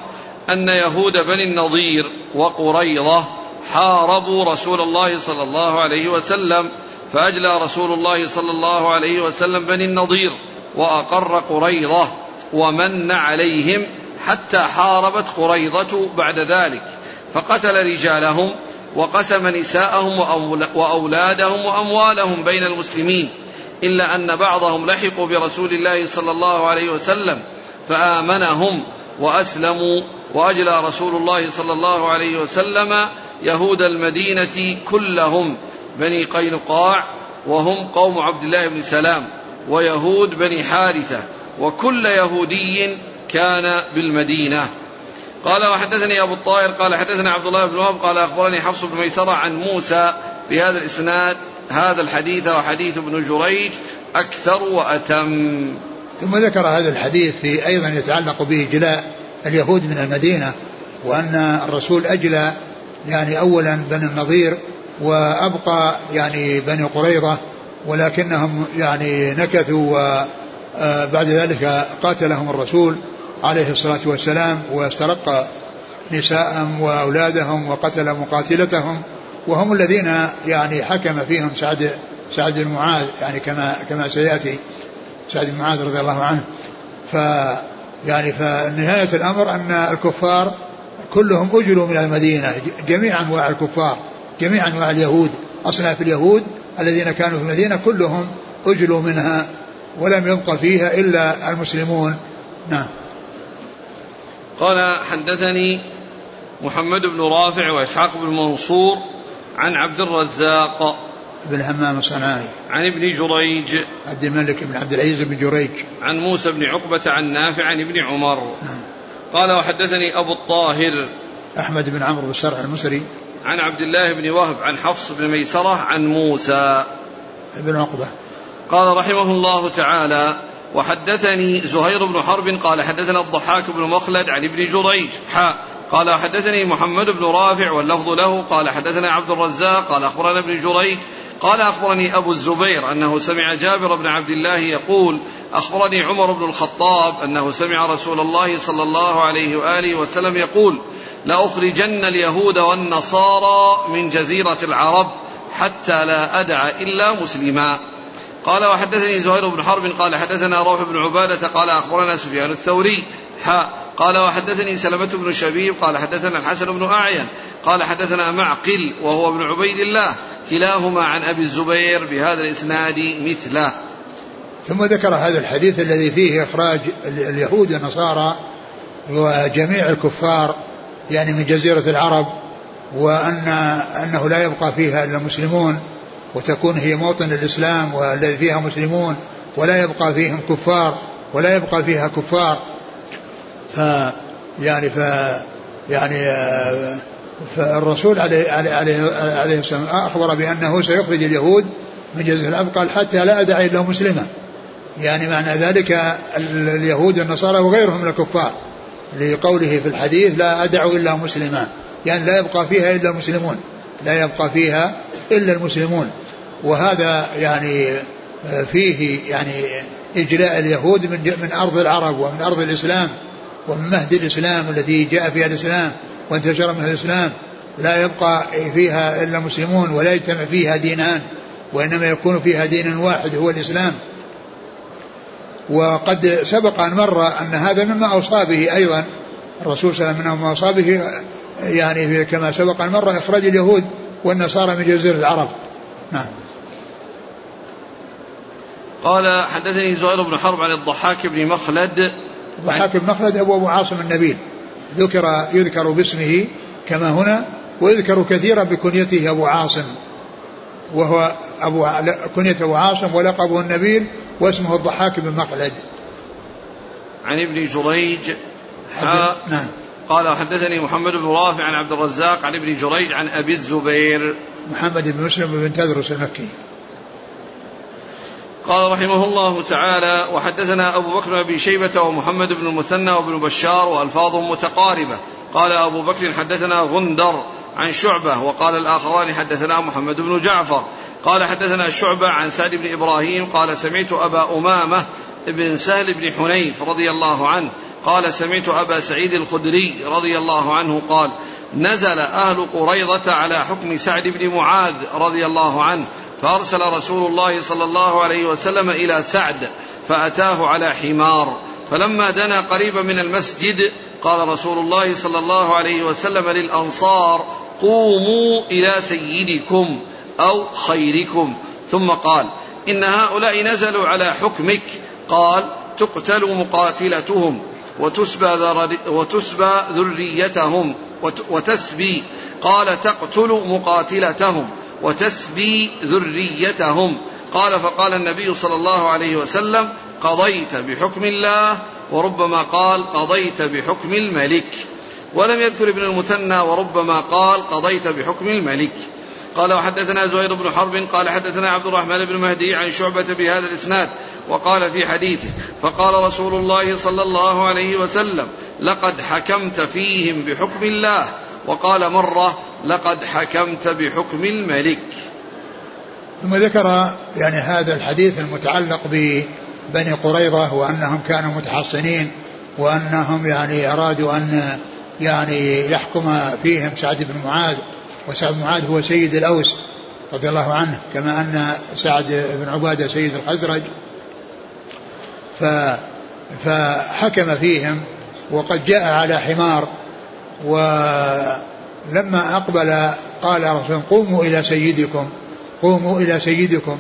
أن يهود بني النضير وقريضه حاربوا رسول الله صلى الله عليه وسلم فأجلى رسول الله صلى الله عليه وسلم بني النضير وأقر قريضه ومن عليهم حتى حاربت قريضه بعد ذلك. فقتل رجالهم وقسم نساءهم وأولادهم وأموالهم بين المسلمين إلا أن بعضهم لحقوا برسول الله صلى الله عليه وسلم فآمنهم وأسلموا وأجلى رسول الله صلى الله عليه وسلم يهود المدينة كلهم بني قينقاع وهم قوم عبد الله بن سلام ويهود بني حارثة وكل يهودي كان بالمدينة. قال وحدثني أبو الطاهر قال حدثنا عبد الله بن وهب قال أخبرني حفص بن ميسرة عن موسى بهذا الإسناد هذا الحديث وحديث ابن جريج أكثر وأتم. ثم ذكر هذا الحديث في أيضا يتعلق به جلاء اليهود من المدينة وأن الرسول أجلى يعني أولا بني النضير وأبقى يعني بني قريظة ولكنهم يعني نكثوا وبعد ذلك قاتلهم الرسول عليه الصلاة والسلام واسترق نساءهم وأولادهم وقتل مقاتلتهم وهم الذين يعني حكم فيهم سعد سعد بن معاذ يعني كما كما سيأتي سعد بن معاذ رضي الله عنه. ف يعني فنهاية الأمر أن الكفار كلهم أجلوا من المدينة جميع أنواع الكفار جميع أنواع اليهود أصناف اليهود الذين كانوا في المدينة كلهم أجلوا منها ولم يبق فيها إلا المسلمون. نعم. قال حدثني محمد بن رافع وإسحاق بن منصور عن عبد الرزاق بن همام الصنعاني. عن ابن جريج. عبد الملك بن عبد العزيز بن جريج. عن موسى بن عقبة عن نافع عن ابن عمر. نعم. قال وحدثني أبو الطاهر. أحمد بن عمرو بن السرح المصري عن عبد الله بن وهب عن حفص بن ميسرة عن موسى. بن عقبة. قال رحمه الله تعالى وحدثني زهير بن حرب. قال حدثنا الضحاك بن مخلد عن ابن جريج. حاء قال حدثني محمد بن رافع واللفظ له. قال حدثنا عبد الرزاق. قال أخبرنا ابن جريج. قال أخبرني أبو الزبير أنه سمع جابر بن عبد الله يقول أخبرني عمر بن الخطاب أنه سمع رسول الله صلى الله عليه وآله وسلم يقول لاخرجن اليهود والنصارى من جزيرة العرب حتى لا أدع إلا مسلما. قال وحدثني زهير بن حرب قال حدثنا روح بن عبادة قال أخبرنا سفيان الثوري. حاء قال وحدثني سلمة بن شبيب قال حدثنا الحسن بن أعين قال حدثنا معقل وهو ابن عبيد الله. كلاهما عن أبي الزبير بهذا الإسناد مثله. ثم ذكر هذا الحديث الذي فيه إخراج اليهود والنصارى وجميع الكفار يعني من جزيرة العرب وأن أنه لا يبقى فيها إلا مسلمون وتكون هي موطن الإسلام والذي فيها مسلمون ولا يبقى فيهم كفار ولا يبقى فيها كفار. ف يعني ف يعني فالرسول عليه عليه عليه السلام أخبر بأنه سيخرج اليهود من جزيرة العرب قال حتى لا أدعي إلا مسلما. يعني معنى ذلك اليهود والنصارى وغيرهم من الكفار. لقوله في الحديث لا أدع إلا مسلما. يعني لا يبقى فيها إلا المسلمون. لا يبقى فيها إلا المسلمون. وهذا يعني فيه يعني إجلاء اليهود من من أرض العرب ومن أرض الإسلام ومن مهد الإسلام الذي جاء فيها الإسلام. وانتشر منها الإسلام لا يبقى فيها إلا المسلمون ولا يجتمع فيها دينان وإنما يكون فيها دين واحد هو الإسلام. وقد سبق أن مر أن هذا مما أوصى به أيضا الرسول صلى الله عليه وسلم مما أوصى به يعني كما سبق أن مر إخراج اليهود والنصارى من جزيرة العرب. نعم. قال حدثني زهير بن حرب عن الضحاك بن مخلد. الضحاك بن مخلد أبو أبو عاصم النبيل. ذكر يذكر باسمه كما هنا ويذكر كثيرا بكنيته أبو عاصم وهو أبو كنية أبو عاصم ولقبه النبيل واسمه الضحاك بن مخلد عن ابن جريج نعم. قال حدثني محمد بن رافع عن عبد الرزاق عن ابن جريج عن أبي الزبير. محمد بن مسلم بن تدرس المكي. قال رحمه الله تعالى وحدثنا أبو بكر بن شيبة ومحمد بن المثنى وابن بشار والفاظهم متقاربة. قال أبو بكر حدثنا غندر عن شعبة وقال الآخران حدثنا محمد بن جعفر. قال حدثنا شعبة عن سعد بن إبراهيم قال سمعت أبا أمامة بن سهل بن حنيف رضي الله عنه قال سمعت أبا سعيد الخدري رضي الله عنه قال نزل أهل قريضة على حكم سعد بن معاذ رضي الله عنه فأرسل رسول الله صلى الله عليه وسلم إلى سعد فأتاه على حمار. فلما دنا قريبا من المسجد قال رسول الله صلى الله عليه وسلم للأنصار قوموا إلى سيدكم أو خيركم. ثم قال إن هؤلاء نزلوا على حكمك. قال تقتل مقاتلتهم وتسبى, وتسبى ذريتهم وتسبي. قال تقتل مقاتلتهم وتسبي ذريتهم. قال فقال النبي صلى الله عليه وسلم قضيت بحكم الله وربما قال قضيت بحكم الملك. ولم يذكر ابن المثنى وربما قال قضيت بحكم الملك. قال وحدثنا زهير بن حرب قال حدثنا عبد الرحمن بن مهدي عن شعبة بهذا الإسناد وقال في حديثه فقال رسول الله صلى الله عليه وسلم لقد حكمت فيهم بحكم الله. وقال مرة لقد حكمت بحكم الملك. ثم ذكر يعني هذا الحديث المتعلق ببني قريظة وأنهم كانوا متحصنين وأنهم يعني أرادوا أن يعني يحكم فيهم سعد بن معاذ وسعد بن معاذ هو سيد الأوس رضي الله عنه كما أن سعد بن عبادة سيد الخزرج. ف فحكم فيهم وقد جاء على حمار ولما أقبل قال رسول قوموا إلى سيدكم قوموا إلى سيدكم.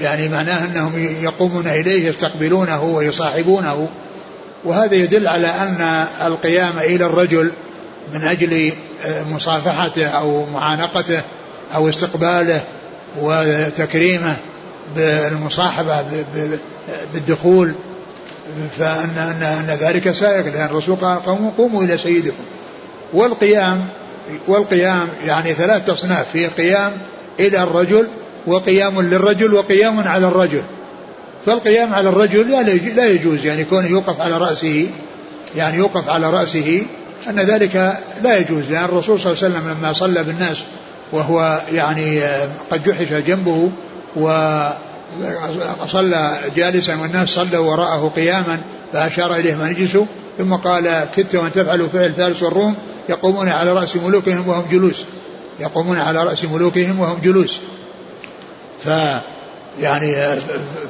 يعني معناه أنهم يقومون إليه يستقبلونه ويصاحبونه. وهذا يدل على أن القيام إلى الرجل من أجل مصافحته أو معانقته أو استقباله وتكريمه بالمصاحبة بالدخول. فأن أن أن ذلك سائق لأن الرسول قال قوموا قوموا إلى سيدكم. والقيام والقيام يعني ثلاث أصناف في قيام إلى الرجل وقيام للرجل وقيام على الرجل. فالقيام على الرجل لا يجوز يعني كونه يوقف على رأسه يعني يوقف على رأسه أن ذلك لا يجوز لأن الرسول صلى الله عليه وسلم لما صلى بالناس وهو يعني قد جحش جنبه وصلى جالسا والناس صلوا وراءه قياما فأشار إليهم أن يجلسوا ثم قال كدت أن تفعلوا فعل فارس والروم يقومون على رأس ملوكهم وهم جلوس. يقومون على رأس ملوكهم وهم جلوس. ف يعني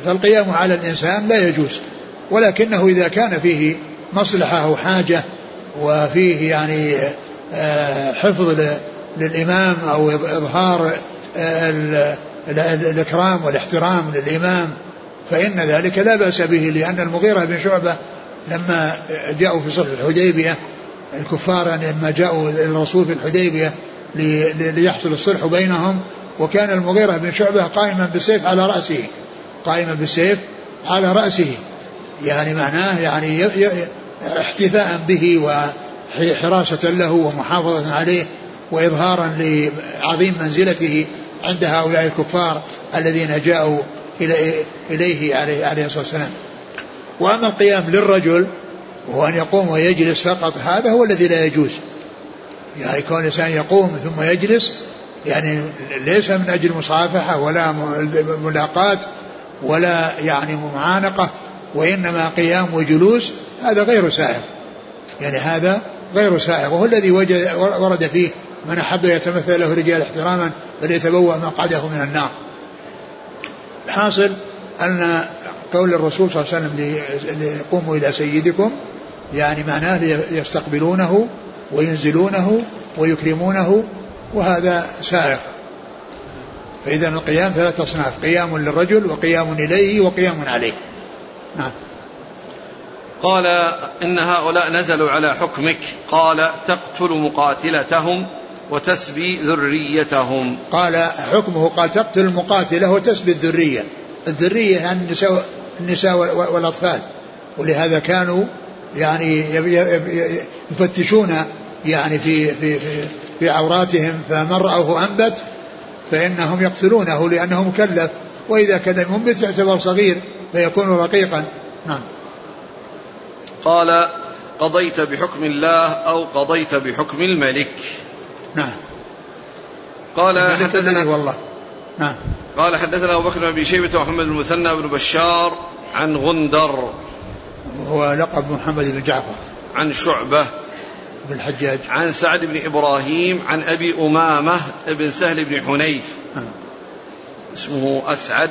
فالقيام على الإنسان لا يجوز. ولكنه إذا كان فيه مصلحة أو حاجة وفيه يعني آه، حفظ للإمام أو إظهار آه، الإكرام والإحترام للإمام فإن ذلك لا بأس به لأن المغيرة بن شعبة لما جاءوا في صلح الحديبية الكفار يعني لما جاءوا الرسول في الحديبية ليحصل الصلح بينهم وكان المغيرة بن شعبة قائما بالسيف على رأسه قائما بالسيف على رأسه. يعني معناه يعني احتفاء به وحراسة له ومحافظة عليه وإظهارا لعظيم منزلته عند هؤلاء الكفار الذين جاءوا إليه عليه, الصلاة والسلام. وأما القيام للرجل وهو أن يقوم ويجلس فقط هذا هو الذي لا يجوز. يعني كون الإنسان يقوم ثم يجلس يعني ليس من أجل مصافحة ولا ملاقاة ولا يعني معانقة وإنما قيام وجلوس هذا غير سائغ. يعني هذا غير سائغ. وهو الذي وجد ورد فيه من أحب يتمثل له رجال احتراما فليتبوأ مقعده من النار. الحاصل أن قول الرسول صلى الله عليه وسلم ليقوموا إلى سيدكم يعني معناه يستقبلونه وينزلونه ويكرمونه وهذا سائق. فإذا القيام ثلاثة أصناف قيام للرجل وقيام إليه وقيام عليه. نعم. قال إن هؤلاء نزلوا على حكمك. قال تقتل مقاتلتهم وتسبي ذريتهم. قال حكمه قال تقتل المقاتلة وتسبي الذرية. الذرية النساء, النساء والأطفال. ولهذا كانوا يعني يفتشون يعني في في في, في عوراتهم فمن رأوه أنبت فإنهم يقتلونه لأنه مكلف وإذا كان منبت يعتبر صغير فيكون رقيقا. نعم. قال قضيت بحكم الله أو قضيت بحكم الملك. نعم. قال حدثنا والله. نعم. قال حدثنا أبو بكر بن شيبة ومحمد بن المثنى بن بشار عن غندر. هو لقب محمد بن جعفر. عن شعبة بن الحجاج. عن سعد بن إبراهيم عن أبي أمامة بن سهل بن حنيف. نعم. اسمه أسعد.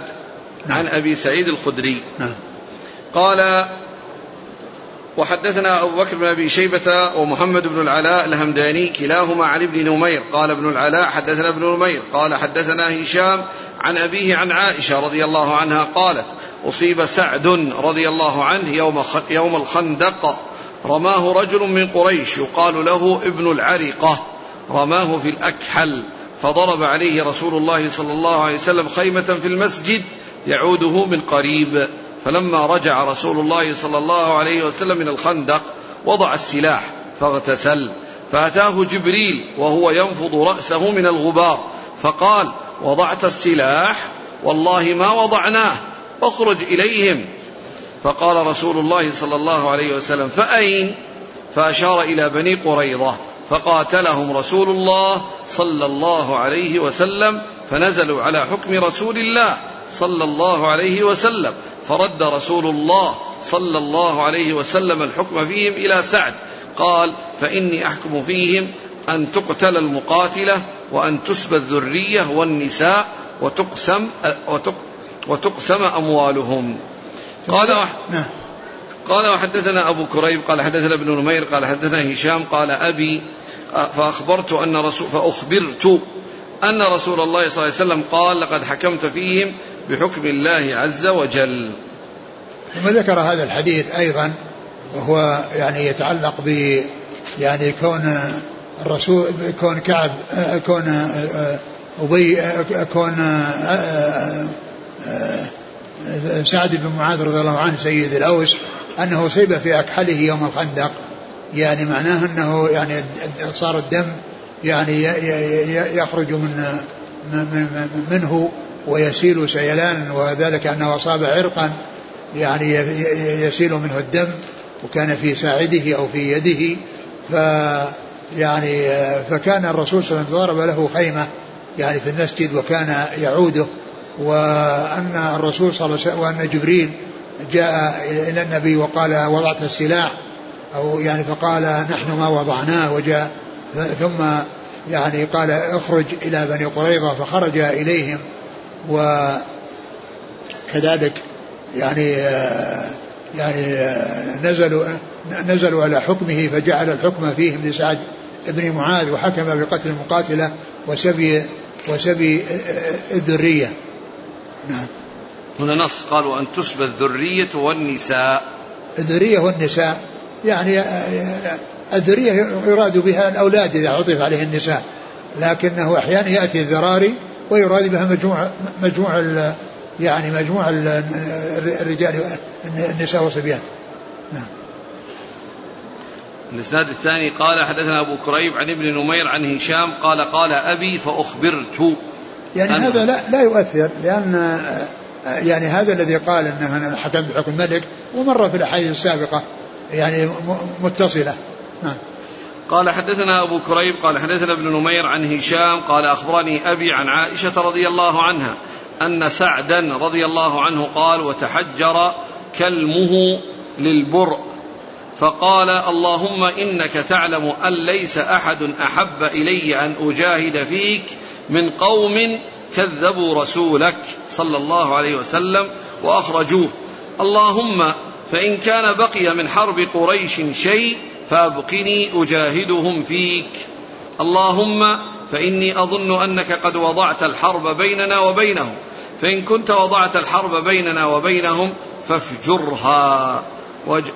نعم. عن أبي سعيد الخدري. نعم. قال وحدثنا أبو بكر بن أبي شيبة ومحمد بن العلاء الهمداني كلاهما عن ابن نمير. قال ابن العلاء حدثنا ابن نمير. قال حدثنا هشام عن أبيه عن عائشة رضي الله عنها قالت أصيب سعد رضي الله عنه يوم, يوم الخندق. رماه رجل من قريش يقال له ابن العرقة رماه في الأكحل. فضرب عليه رسول الله صلى الله عليه وسلم خيمة في المسجد يعوده من قريب. فلما رجع رسول الله صلى الله عليه وسلم من الخندق وضع السلاح فاغتسل. فأتاه جبريل وهو ينفض رأسه من الغبار. فقال وضعت السلاح؟ والله ما وضعناه. أخرج إليهم. فقال رسول الله صلى الله عليه وسلم فأين؟ فأشار إلى بني قريظة فقاتلهم رسول الله صلى الله عليه وسلم فنزلوا على حكم رسول الله صلى الله عليه وسلم فرد رسول الله صلى الله عليه وسلم الحكم فيهم إلى سعد. قال فإني أحكم فيهم أن تقتل المقاتلة وأن تسبى الذرية والنساء وتقسم وتقسم أموالهم. قال نعم. قال وحدثنا أبو كريب قال حدثنا ابن نمير قال حدثنا هشام قال أبي فأخبرت أن رسول فأخبرت أن رسول الله صلى الله عليه وسلم قال لقد حكمت فيهم بحكم الله عز وجل. ثم ذكر هذا الحديث أيضا وهو يعني يتعلق ب يعني كون الرسول كون كعب كون أبي كون سعد بن معاذ رضي الله عنه سيد الأوس أنه أصيب في أكحله يوم الخندق. يعني معناه أنه يعني صار الدم يعني يخرج من منه ويسيل سيلان وذلك أنه أصاب عرقا يعني يسيل منه الدم وكان في ساعده أو في يده. ف يعني فكان الرسول صلى الله عليه وسلم ضرب له خيمة يعني في المسجد وكان يعوده. وأن الرسول صلى الله عليه وسلم وأن جبريل جاء إلى النبي وقال وضعت السلاح أو يعني فقال نحن ما وضعناه وجاء ثم يعني قال اخرج إلى بني قريظة فخرج إليهم وكذلك يعني يعني نزلوا نزلوا على حكمه فجعل الحكم فيهم لسعد بن معاذ وحكم بقتل المقاتلة وسبي وسبي الذرية. نعم. هنا نص قال وأن تسبى الذرية والنساء. الذرية والنساء يعني الذرية يراد بها الأولاد إذا عطف عليه النساء لكنه أحيانا يأتي الذراري ويراد بها مجموع مجموع يعني مجموع الرجال النساء والصبيان. نعم. الإسناد الثاني قال حدثنا أبو كريب عن ابن نمير عن هشام قال قال أبي فأخبرت. يعني هذا لا لا يؤثر لأن يعني هذا الذي قال إنه أنا حكمت بحكم الملك ومر في الأحاديث السابقة يعني متصلة. نعم. قال حدثنا أبو كريب قال حدثنا ابن نمير عن هشام قال أخبرني أبي عن عائشة رضي الله عنها أن سعدا رضي الله عنه قال وتحجر كلمه للبرء فقال اللهم إنك تعلم أن ليس أحد أحب إلي أن أجاهد فيك من قوم كذبوا رسولك صلى الله عليه وسلم وأخرجوه. اللهم فإن كان بقي من حرب قريش شيء فأبقني أجاهدهم فيك. اللهم فإني أظن أنك قد وضعت الحرب بيننا وبينهم. فإن كنت وضعت الحرب بيننا وبينهم فافجرها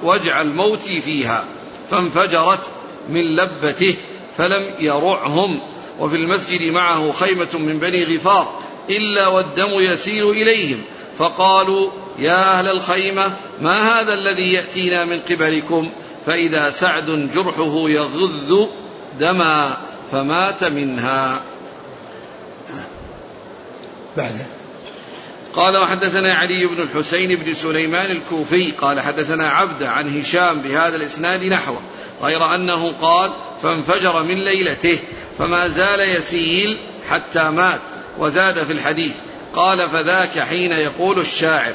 واجعل موتي فيها. فانفجرت من لبته فلم يرعهم. وفي المسجد معه خيمة من بني غفار إلا والدم يسيل إليهم. فقالوا يا أهل الخيمة ما هذا الذي يأتينا من قبلكم؟ فإذا سعد جرحه يغذ دما فمات منها. بعده قال وحدثنا علي بن الحسين بن سليمان الكوفي قال حدثنا عبد عن هشام بهذا الإسناد نحوه غير أنه قال فانفجر من ليلته فما زال يسيل حتى مات وزاد في الحديث قال فذاك حين يقول الشاعر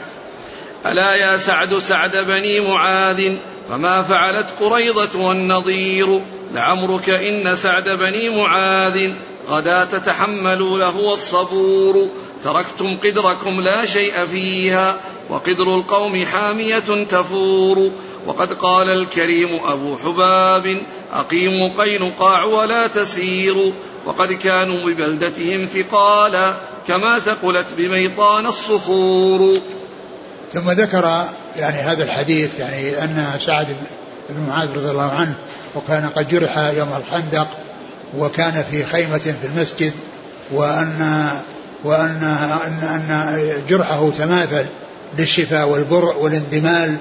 ألا يا سعد سعد بني معاذ فما فعلت قريضة والنظير لعمرك إن سعد بني معاذ غدا تتحملوا له الصبور تركتم قدركم لا شيء فيها وقدر القوم حامية تفور. وقد قال الكريم أبو حباب أقيموا قينقاع ولا تسيروا وقد كانوا ببلدتهم ثقالا كما ثقلت بميطان الصخور. ثم ذكر يعني هذا الحديث يعني أن سعد بن معاذ رضي الله عنه وكان قد جرح يوم الخندق وكان في خيمة في المسجد وأن وأن أن, أن جرحه تماثل للشفاء والبرء والاندمال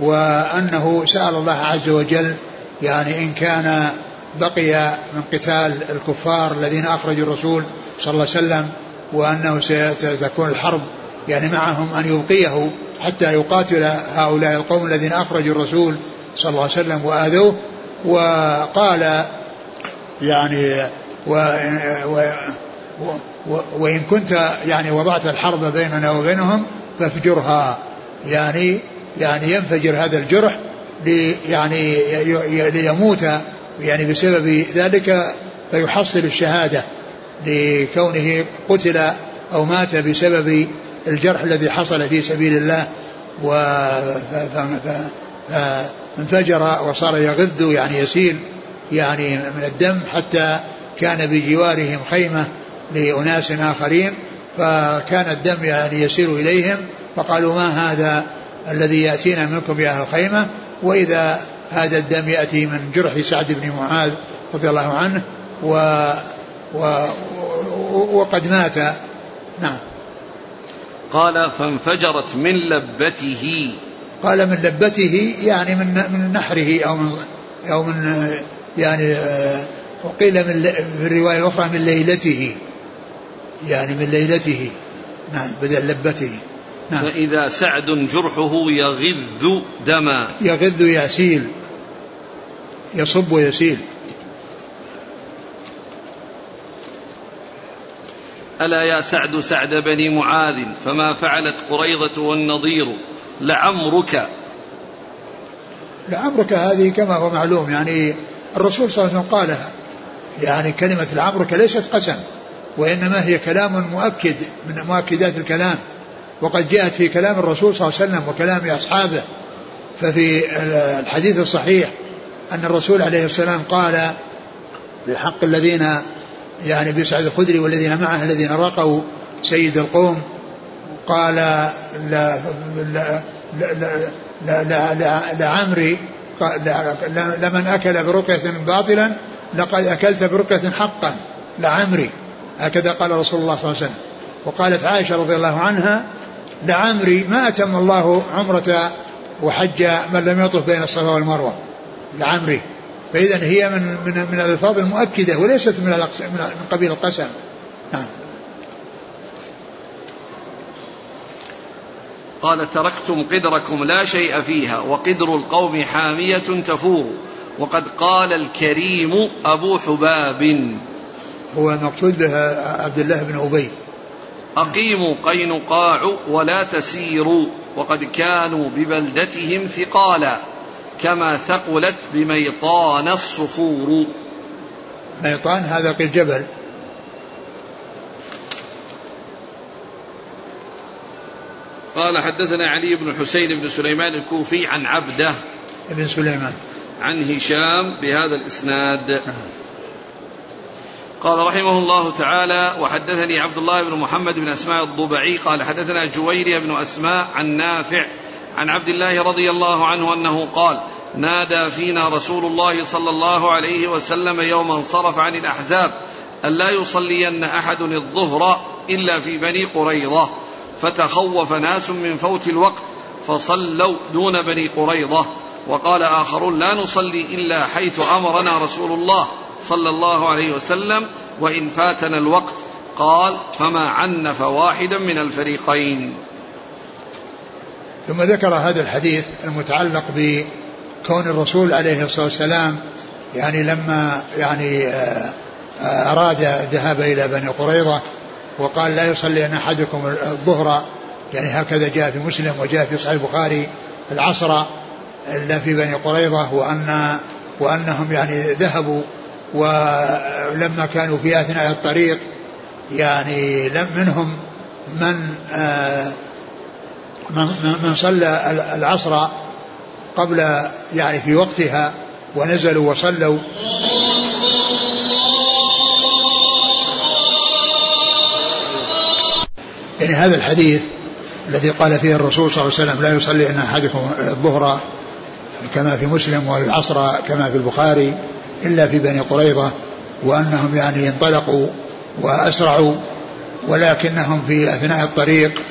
وأنه سأل الله عز وجل يعني إن كان بقي من قتال الكفار الذين أخرجوا الرسول صلى الله عليه وسلم وأنه ستكون الحرب يعني معهم أن يبقيه حتى يقاتل هؤلاء القوم الذين أخرجوا الرسول صلى الله عليه وسلم وآذوه. وقال يعني و و و وإن كنت يعني وضعت الحرب بيننا وبينهم فافجرها. يعني يعني ينفجر هذا الجرح يعني ليموت. يعني بسبب ذلك فيحصل الشهادة لكونه قتل أو مات بسبب الجرح الذي حصل في سبيل الله. فانفجر وصار يغذ يعني يسيل يعني من الدم حتى كان بجوارهم خيمة. لأناس آخرين فكان الدم يعني يسير إليهم فقالوا ما هذا الذي يأتينا منكم يا أهل الخيمة وإذا هذا الدم يأتي من جرح سعد بن معاذ رضي الله عنه و و وقد مات. نعم. قال فانفجرت من لبته. قال من لبته يعني من من نحره أو من أو من يعني وقيل من في الرواية الأخرى من ليلته. يعني من ليلته. نعم بدل لبته. نعم. فإذا سعد جرحه يغذ دما. يغذ يسيل يصب ويسيل. ألا يا سعد سعد بني معاذ فما فعلت قريضة والنضير؟ لعمرك. لعمرك هذه كما هو معلوم يعني الرسول صلى الله عليه وسلم قالها يعني كلمة لعمرك ليست قسم. وإنما هي كلام مؤكد من مؤكدات الكلام وقد جاءت في كلام الرسول صلى الله عليه وسلم وكلام أصحابه. ففي الحديث الصحيح أن الرسول عليه السلام قال في حق الذين يعني بسعد الخدري والذين معه الذين رقوا سيد القوم قال لا لا لا لا لا, لا, لعمري لمن أكل برقية باطلا لقد أكلت برقية حقا لعمري هكذا قال رسول الله صلى الله عليه وسلم. وقالت عائشة رضي الله عنها لعمري ما أتم الله عمرة وحج من لم يطف بين الصفا والمروة. لعمري. فإذا هي من من من الألفاظ المؤكدة وليست من من قبيل القسم. نعم. قال تركتم قدركم لا شيء فيها وقدر القوم حامية تفور. وقد قال الكريم أبو حباب. هو المقصود به عبد الله بن أبي. أقيموا قينقاع ولا تسيروا وقد كانوا ببلدتهم ثقالا كما ثقلت بميطان الصخور ميطان هذا قيل جبل. قال حدثنا علي بن حسين بن سليمان الكوفي عن عبده بن سليمان. عن هشام بهذا الإسناد. قال رحمه الله تعالى وحدثني عبد الله بن محمد بن أسماء الضبعي قال حدثنا جويري بن أسماء عن نافع عن عبد الله رضي الله عنه أنه قال نادى فينا رسول الله صلى الله عليه وسلم يوم انصرف عن الأحزاب أن لا يصلين أحد الظهر إلا في بني قريظة فتخوف ناس من فوت الوقت فصلوا دون بني قريظة وقال آخرون لا نصلي إلا حيث أمرنا رسول الله. صلى الله عليه وسلم وإن فاتنا الوقت قال فما عنف واحدا من الفريقين. ثم ذكر هذا الحديث المتعلق بكون الرسول عليه الصلاة والسلام يعني لما يعني آه، آه، أراد الذهاب إلى بني قريظة وقال لا يصلي أن أحدكم الظهر. يعني هكذا جاء في مسلم وجاء في صحيح البخاري العصر إلا في بني قريظة وأن وأنهم يعني ذهبوا ولما كانوا في أثناء الطريق يعني لم منهم من آه من, من صلى العصر قبل يعني في وقتها ونزلوا وصلوا. يعني هذا الحديث الذي قال فيه الرسول صلى الله عليه وسلم لا يصلي ان أحدكم الظهر كما في مسلم والعصر كما في البخاري. إلا في بني قريظة وأنهم يعني انطلقوا وأسرعوا ولكنهم في أثناء الطريق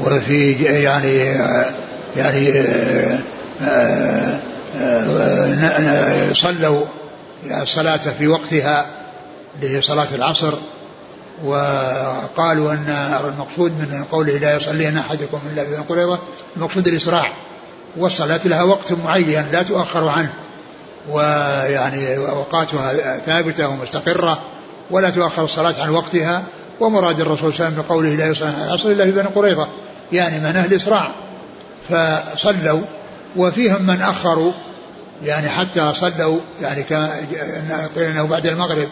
وفي يعني يعني صلوا الصلاة في وقتها اللي هي صلاة العصر وقالوا أن المقصود من قوله لا يصلين أحدكم إلا في قريضه المقصود الإسراع والصلاة لها وقت معين لا تؤخر عنه. ويعني أوقاتها ثابتة ومستقرة ولا تؤخر الصلاة عن وقتها ومراد الرسول صلى الله عليه وسلم بقوله لا يصلي العصر إلا في بني قريظة يعني من أهل الاسراع فصلوا وفيهم من أخروا يعني حتى صلوا يعني كما قيل إنه بعد المغرب.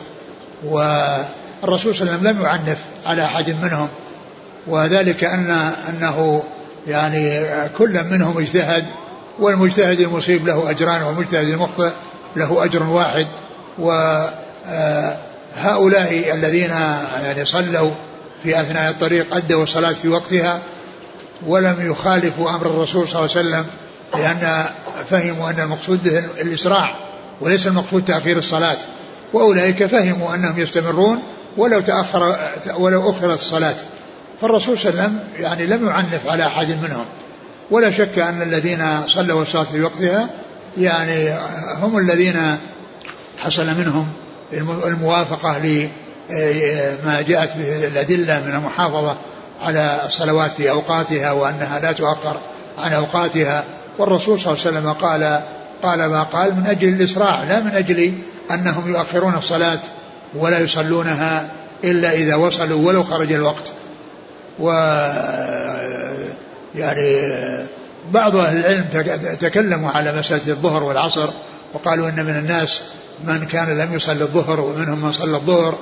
و الرسول صلى الله عليه وسلم لم يعنف على أحد منهم وذلك أن أنه يعني كل منهم اجتهد والمجتهد المصيب له أجران والمجتهد المخطئ له أجر واحد وهؤلاء الذين يعني صلوا في أثناء الطريق أدوا الصلاة في وقتها ولم يخالفوا أمر الرسول صلى الله عليه وسلم لأن فهموا أن المقصود به الإسراع وليس المقصود تأخير الصلاة وأولئك فهموا أنهم يستمرون ولو تأخر ولو أخرت الصلاة. فالرسول صلى الله عليه وسلم يعني لم يعنف على أحد منهم. ولا شك أن الذين صلوا الصلاة في وقتها يعني هم الذين حصل منهم الموافقة لما جاءت به الأدلة من المحافظة على الصلوات في أوقاتها وأنها لا تؤخر عن أوقاتها. والرسول صلى الله عليه وسلم قال قال ما قال من أجل الإسراع لا من أجل أنهم يؤخرون الصلاة ولا يصلونها إلا إذا وصلوا ولو خرج الوقت. و يعني بعض أهل العلم تكلموا على مسألة الظهر والعصر وقالوا إن من الناس من كان لم يصلي الظهر ومنهم من صلى الظهر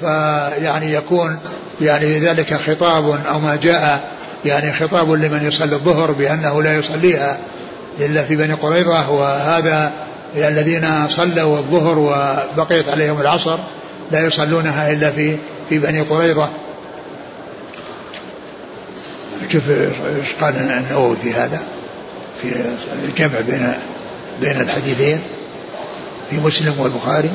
فيعني يكون يعني ذلك خطاب أو ما جاء يعني خطاب لمن يصلي الظهر بأنه لا يصليها إلا في بني قريظة وهذا الذين صلوا الظهر وبقيت عليهم العصر لا يصلونها إلا في في بني قريظة. شوف إيش قال النووي في هذا؟ في الجمع بين بين الحديثين في مسلم والبخاري.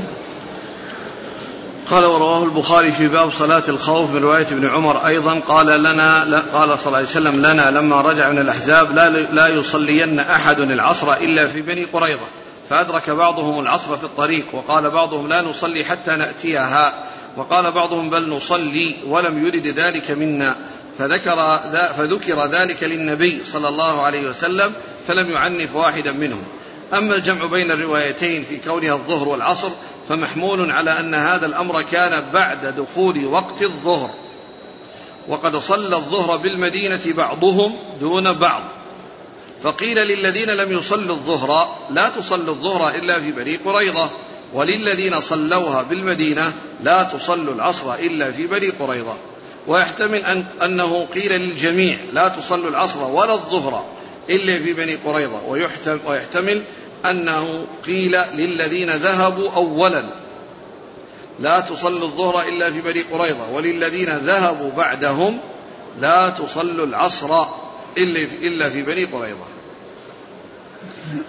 قال ورواه البخاري في باب صلاة الخوف من رواية ابن عمر. أيضا قال لنا قال صلى الله عليه وسلم لنا لما رجع من الأحزاب لا, لا يصلين أحد العصر إلا في بني قريظة. فأدرك بعضهم العصر في الطريق وقال بعضهم لا نصلي حتى نأتيها. وقال بعضهم بل نصلي ولم يرد ذلك منا. فذكر فذكر ذلك للنبي صلى الله عليه وسلم فلم يعنف واحدا منهم. أما الجمع بين الروايتين في كونها الظهر والعصر فمحمول على أن هذا الأمر كان بعد دخول وقت الظهر. وقد صلى الظهر بالمدينة بعضهم دون بعض. فقيل للذين لم يصلوا الظهر لا تصلوا الظهر إلا في بني قريظة وللذين صلوها بالمدينة لا تصلوا العصر إلا في بني قريظة. ويحتمل أن أنه قيل للجميع لا تصلوا العصر ولا الظهر إلا في بني قريظة. ويحتمل أنه قيل للذين ذهبوا أولا. لا تصلوا الظهر إلا في بني قريظة. وللذين ذهبوا بعدهم لا تصلوا العصر إلا في بني قريظة.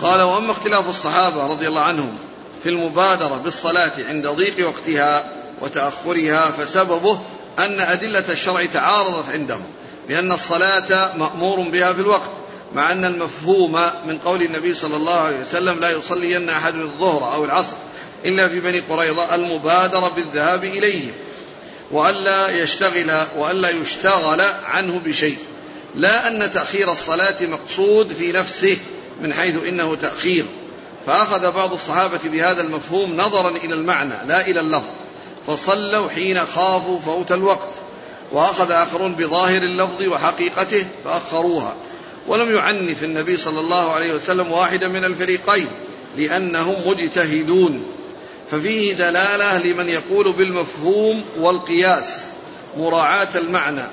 قال وأما اختلاف الصحابة رضي الله عنهم في المبادرة بالصلاة عند ضيق وقتها وتأخرها فسببه أن أدلة الشرع تعارضت عندهم لأن الصلاة مأمور بها في الوقت مع أن المفهوم من قول النبي صلى الله عليه وسلم لا يصلين أحد الظهر أو العصر إلا في بني قريظة المبادرة بالذهاب إليهم وألا يشتغل وألا يشتغل عنه بشيء. لا أن تأخير الصلاة مقصود في نفسه من حيث إنه تأخير. فأخذ بعض الصحابة بهذا المفهوم نظرا إلى المعنى لا إلى اللفظ. فصلوا حين خافوا فوت الوقت وأخذ آخرون بظاهر اللفظ وحقيقته فأخروها. ولم يعنف النبي صلى الله عليه وسلم واحدا من الفريقين لأنهم مجتهدون. ففيه دلالة لمن يقول بالمفهوم والقياس مراعاة المعنى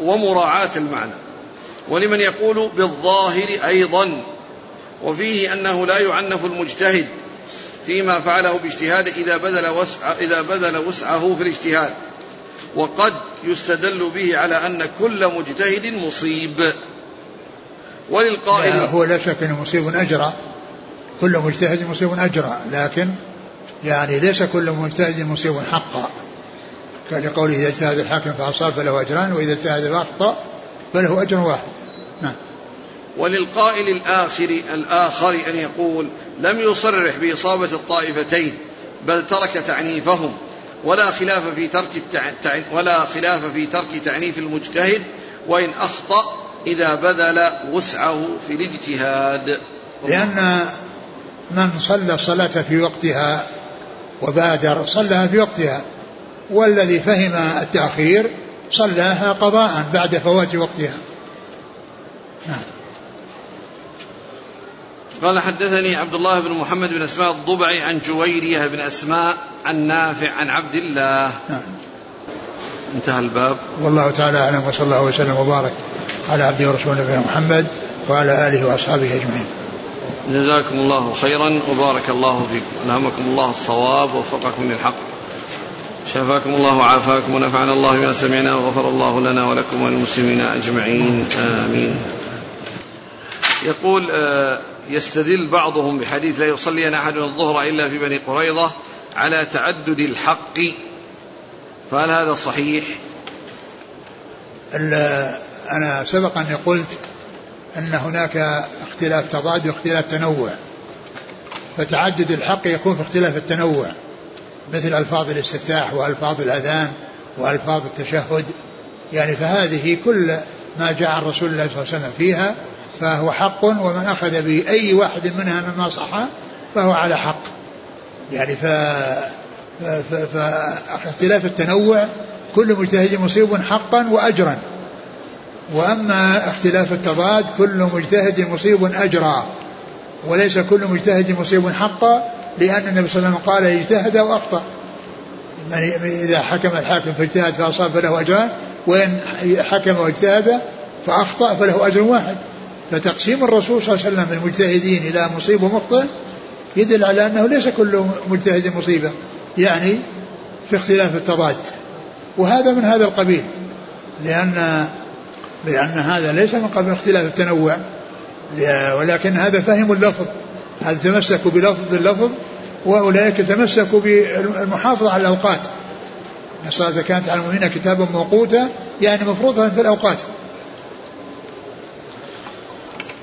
ومراعاة المعنى. ولمن يقول بالظاهر أيضا. وفيه أنه لا يعنف المجتهد فيما فعله باجتهاد إذا بذل وسع إذا بذل وسعه في الاجتهاد. وقد يستدل به على أن كل مجتهد مصيب. وللقائل لا هو لا شك أنه مصيب أجرى كل مجتهد مصيب أجرى لكن يعني ليس كل مجتهد مصيب حقا. كقوله إذا اجتهد الحاكم فأصاب فله أجران وإذا اجتهد فأخطأ فله أجر واحد. نعم. وللقائل الآخر الآخر أن يقول لم يصرح بإصابة الطائفتين بل ترك تعنيفهم. ولا خلاف في ترك. ولا خلاف في ترك تعنيف المجتهد وإن أخطأ إذا بذل وسعه في الاجتهاد. لأن من صلى الصلاة في وقتها وبادر صلاها في وقتها والذي فهم التأخير صلاها قضاء بعد فوات وقتها. نعم. قال حدثني عبد الله بن محمد بن أسماء الضبعي عن جويرية بن أسماء عن نافع عن عبد الله نعم. انتهى الباب والله تعالى أعلم وصلى الله وسلم وبارك على عبده ورسوله نبينا محمد وعلى آله وأصحابه أجمعين. جزاكم الله خيرا وبارك الله فيكم الهمكم الله الصواب ووفقكم للحق. شفاكم الله وعافاكم ونفعنا الله بما سمعنا وغفر الله لنا ولكم وللمسلمين أجمعين آمين. يقول آه يستدل بعضهم بحديث لا يصلين أحد الظهر إلا في بني قريظة على تعدد الحق. فهل هذا صحيح؟ أنا سبق أني قلت أن هناك اختلاف تضاد واختلاف تنوع. فتعدد الحق يكون في اختلاف التنوع مثل ألفاظ الاستفتاح وألفاظ الأذان وألفاظ التشهد. يعني فهذه كل ما جاء عن رسول الله صلى الله عليه وسلم فيها فهو حق ومن أخذ بأي واحد منها مما صح فهو على حق. يعني ف فاختلاف التنوع كل مجتهد مصيب حقا وأجرا. وأما اختلاف التضاد كل مجتهد مصيب أجرا. وليس كل مجتهد مصيب حقا لأن النبي صلى الله عليه وسلم قال اجتهد وأخطأ يعني إذا حكم الحاكم فاجتهد فأصاب فله أجران وإن حكم واجتهد فأخطأ فله أجر واحد. فتقسيم الرسول صلى الله عليه وسلم المجتهدين إلى مصيب ومخطئ يدل على أنه ليس كل مجتهد مصيبة يعني في اختلاف التضاد. وهذا من هذا القبيل لأن لأن هذا ليس من قبيل اختلاف التنوع ولكن هذا فهم اللفظ هذا تمسكوا بلفظ اللفظ وأولئك تمسكوا بالمحافظة على الأوقات. الصلاة كانت على المؤمنين كتابا موقوتا يعني مفروضة في الأوقات.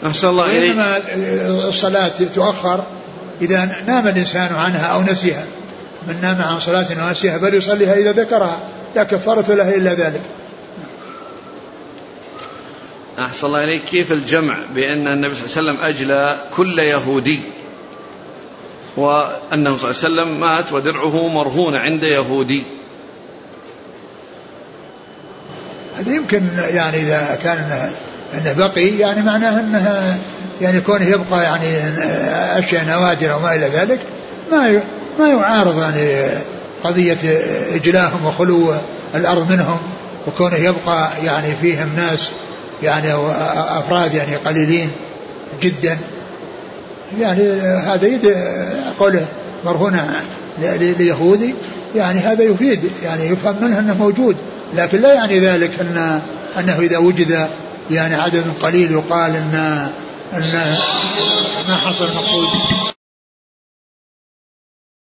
أحسن الله إليك. وإنما الصلاة تؤخر إذا نام الإنسان عنها أو نسيها. من نام عن صلاة ونسيها فليصليها إذا ذكرها. لا كفارة لها إلا ذلك. أحسن الله إليك. كيف الجمع بأن النبي صلى الله عليه وسلم أجلى كل يهودي؟ وأنه صلى الله عليه وسلم مات ودرعه مرهون عند يهودي. هذا يمكن يعني إذا كان أنه بقي يعني معناه أنها يعني كونه يبقى يعني أشياء نوادر وما إلى ذلك ما ما يعارض يعني قضية إجلاهم وخلو الأرض منهم وكونه يبقى يعني فيهم ناس يعني أفراد يعني قليلين جدا. يعني هذا يد قوله مرهونة ليهودي يعني هذا يفيد يعني يفهم منه أنه موجود لكن لا يعني ذلك أن أنه إذا وجد يعني عدد قليل يقال أن أن ما حصل مقصود.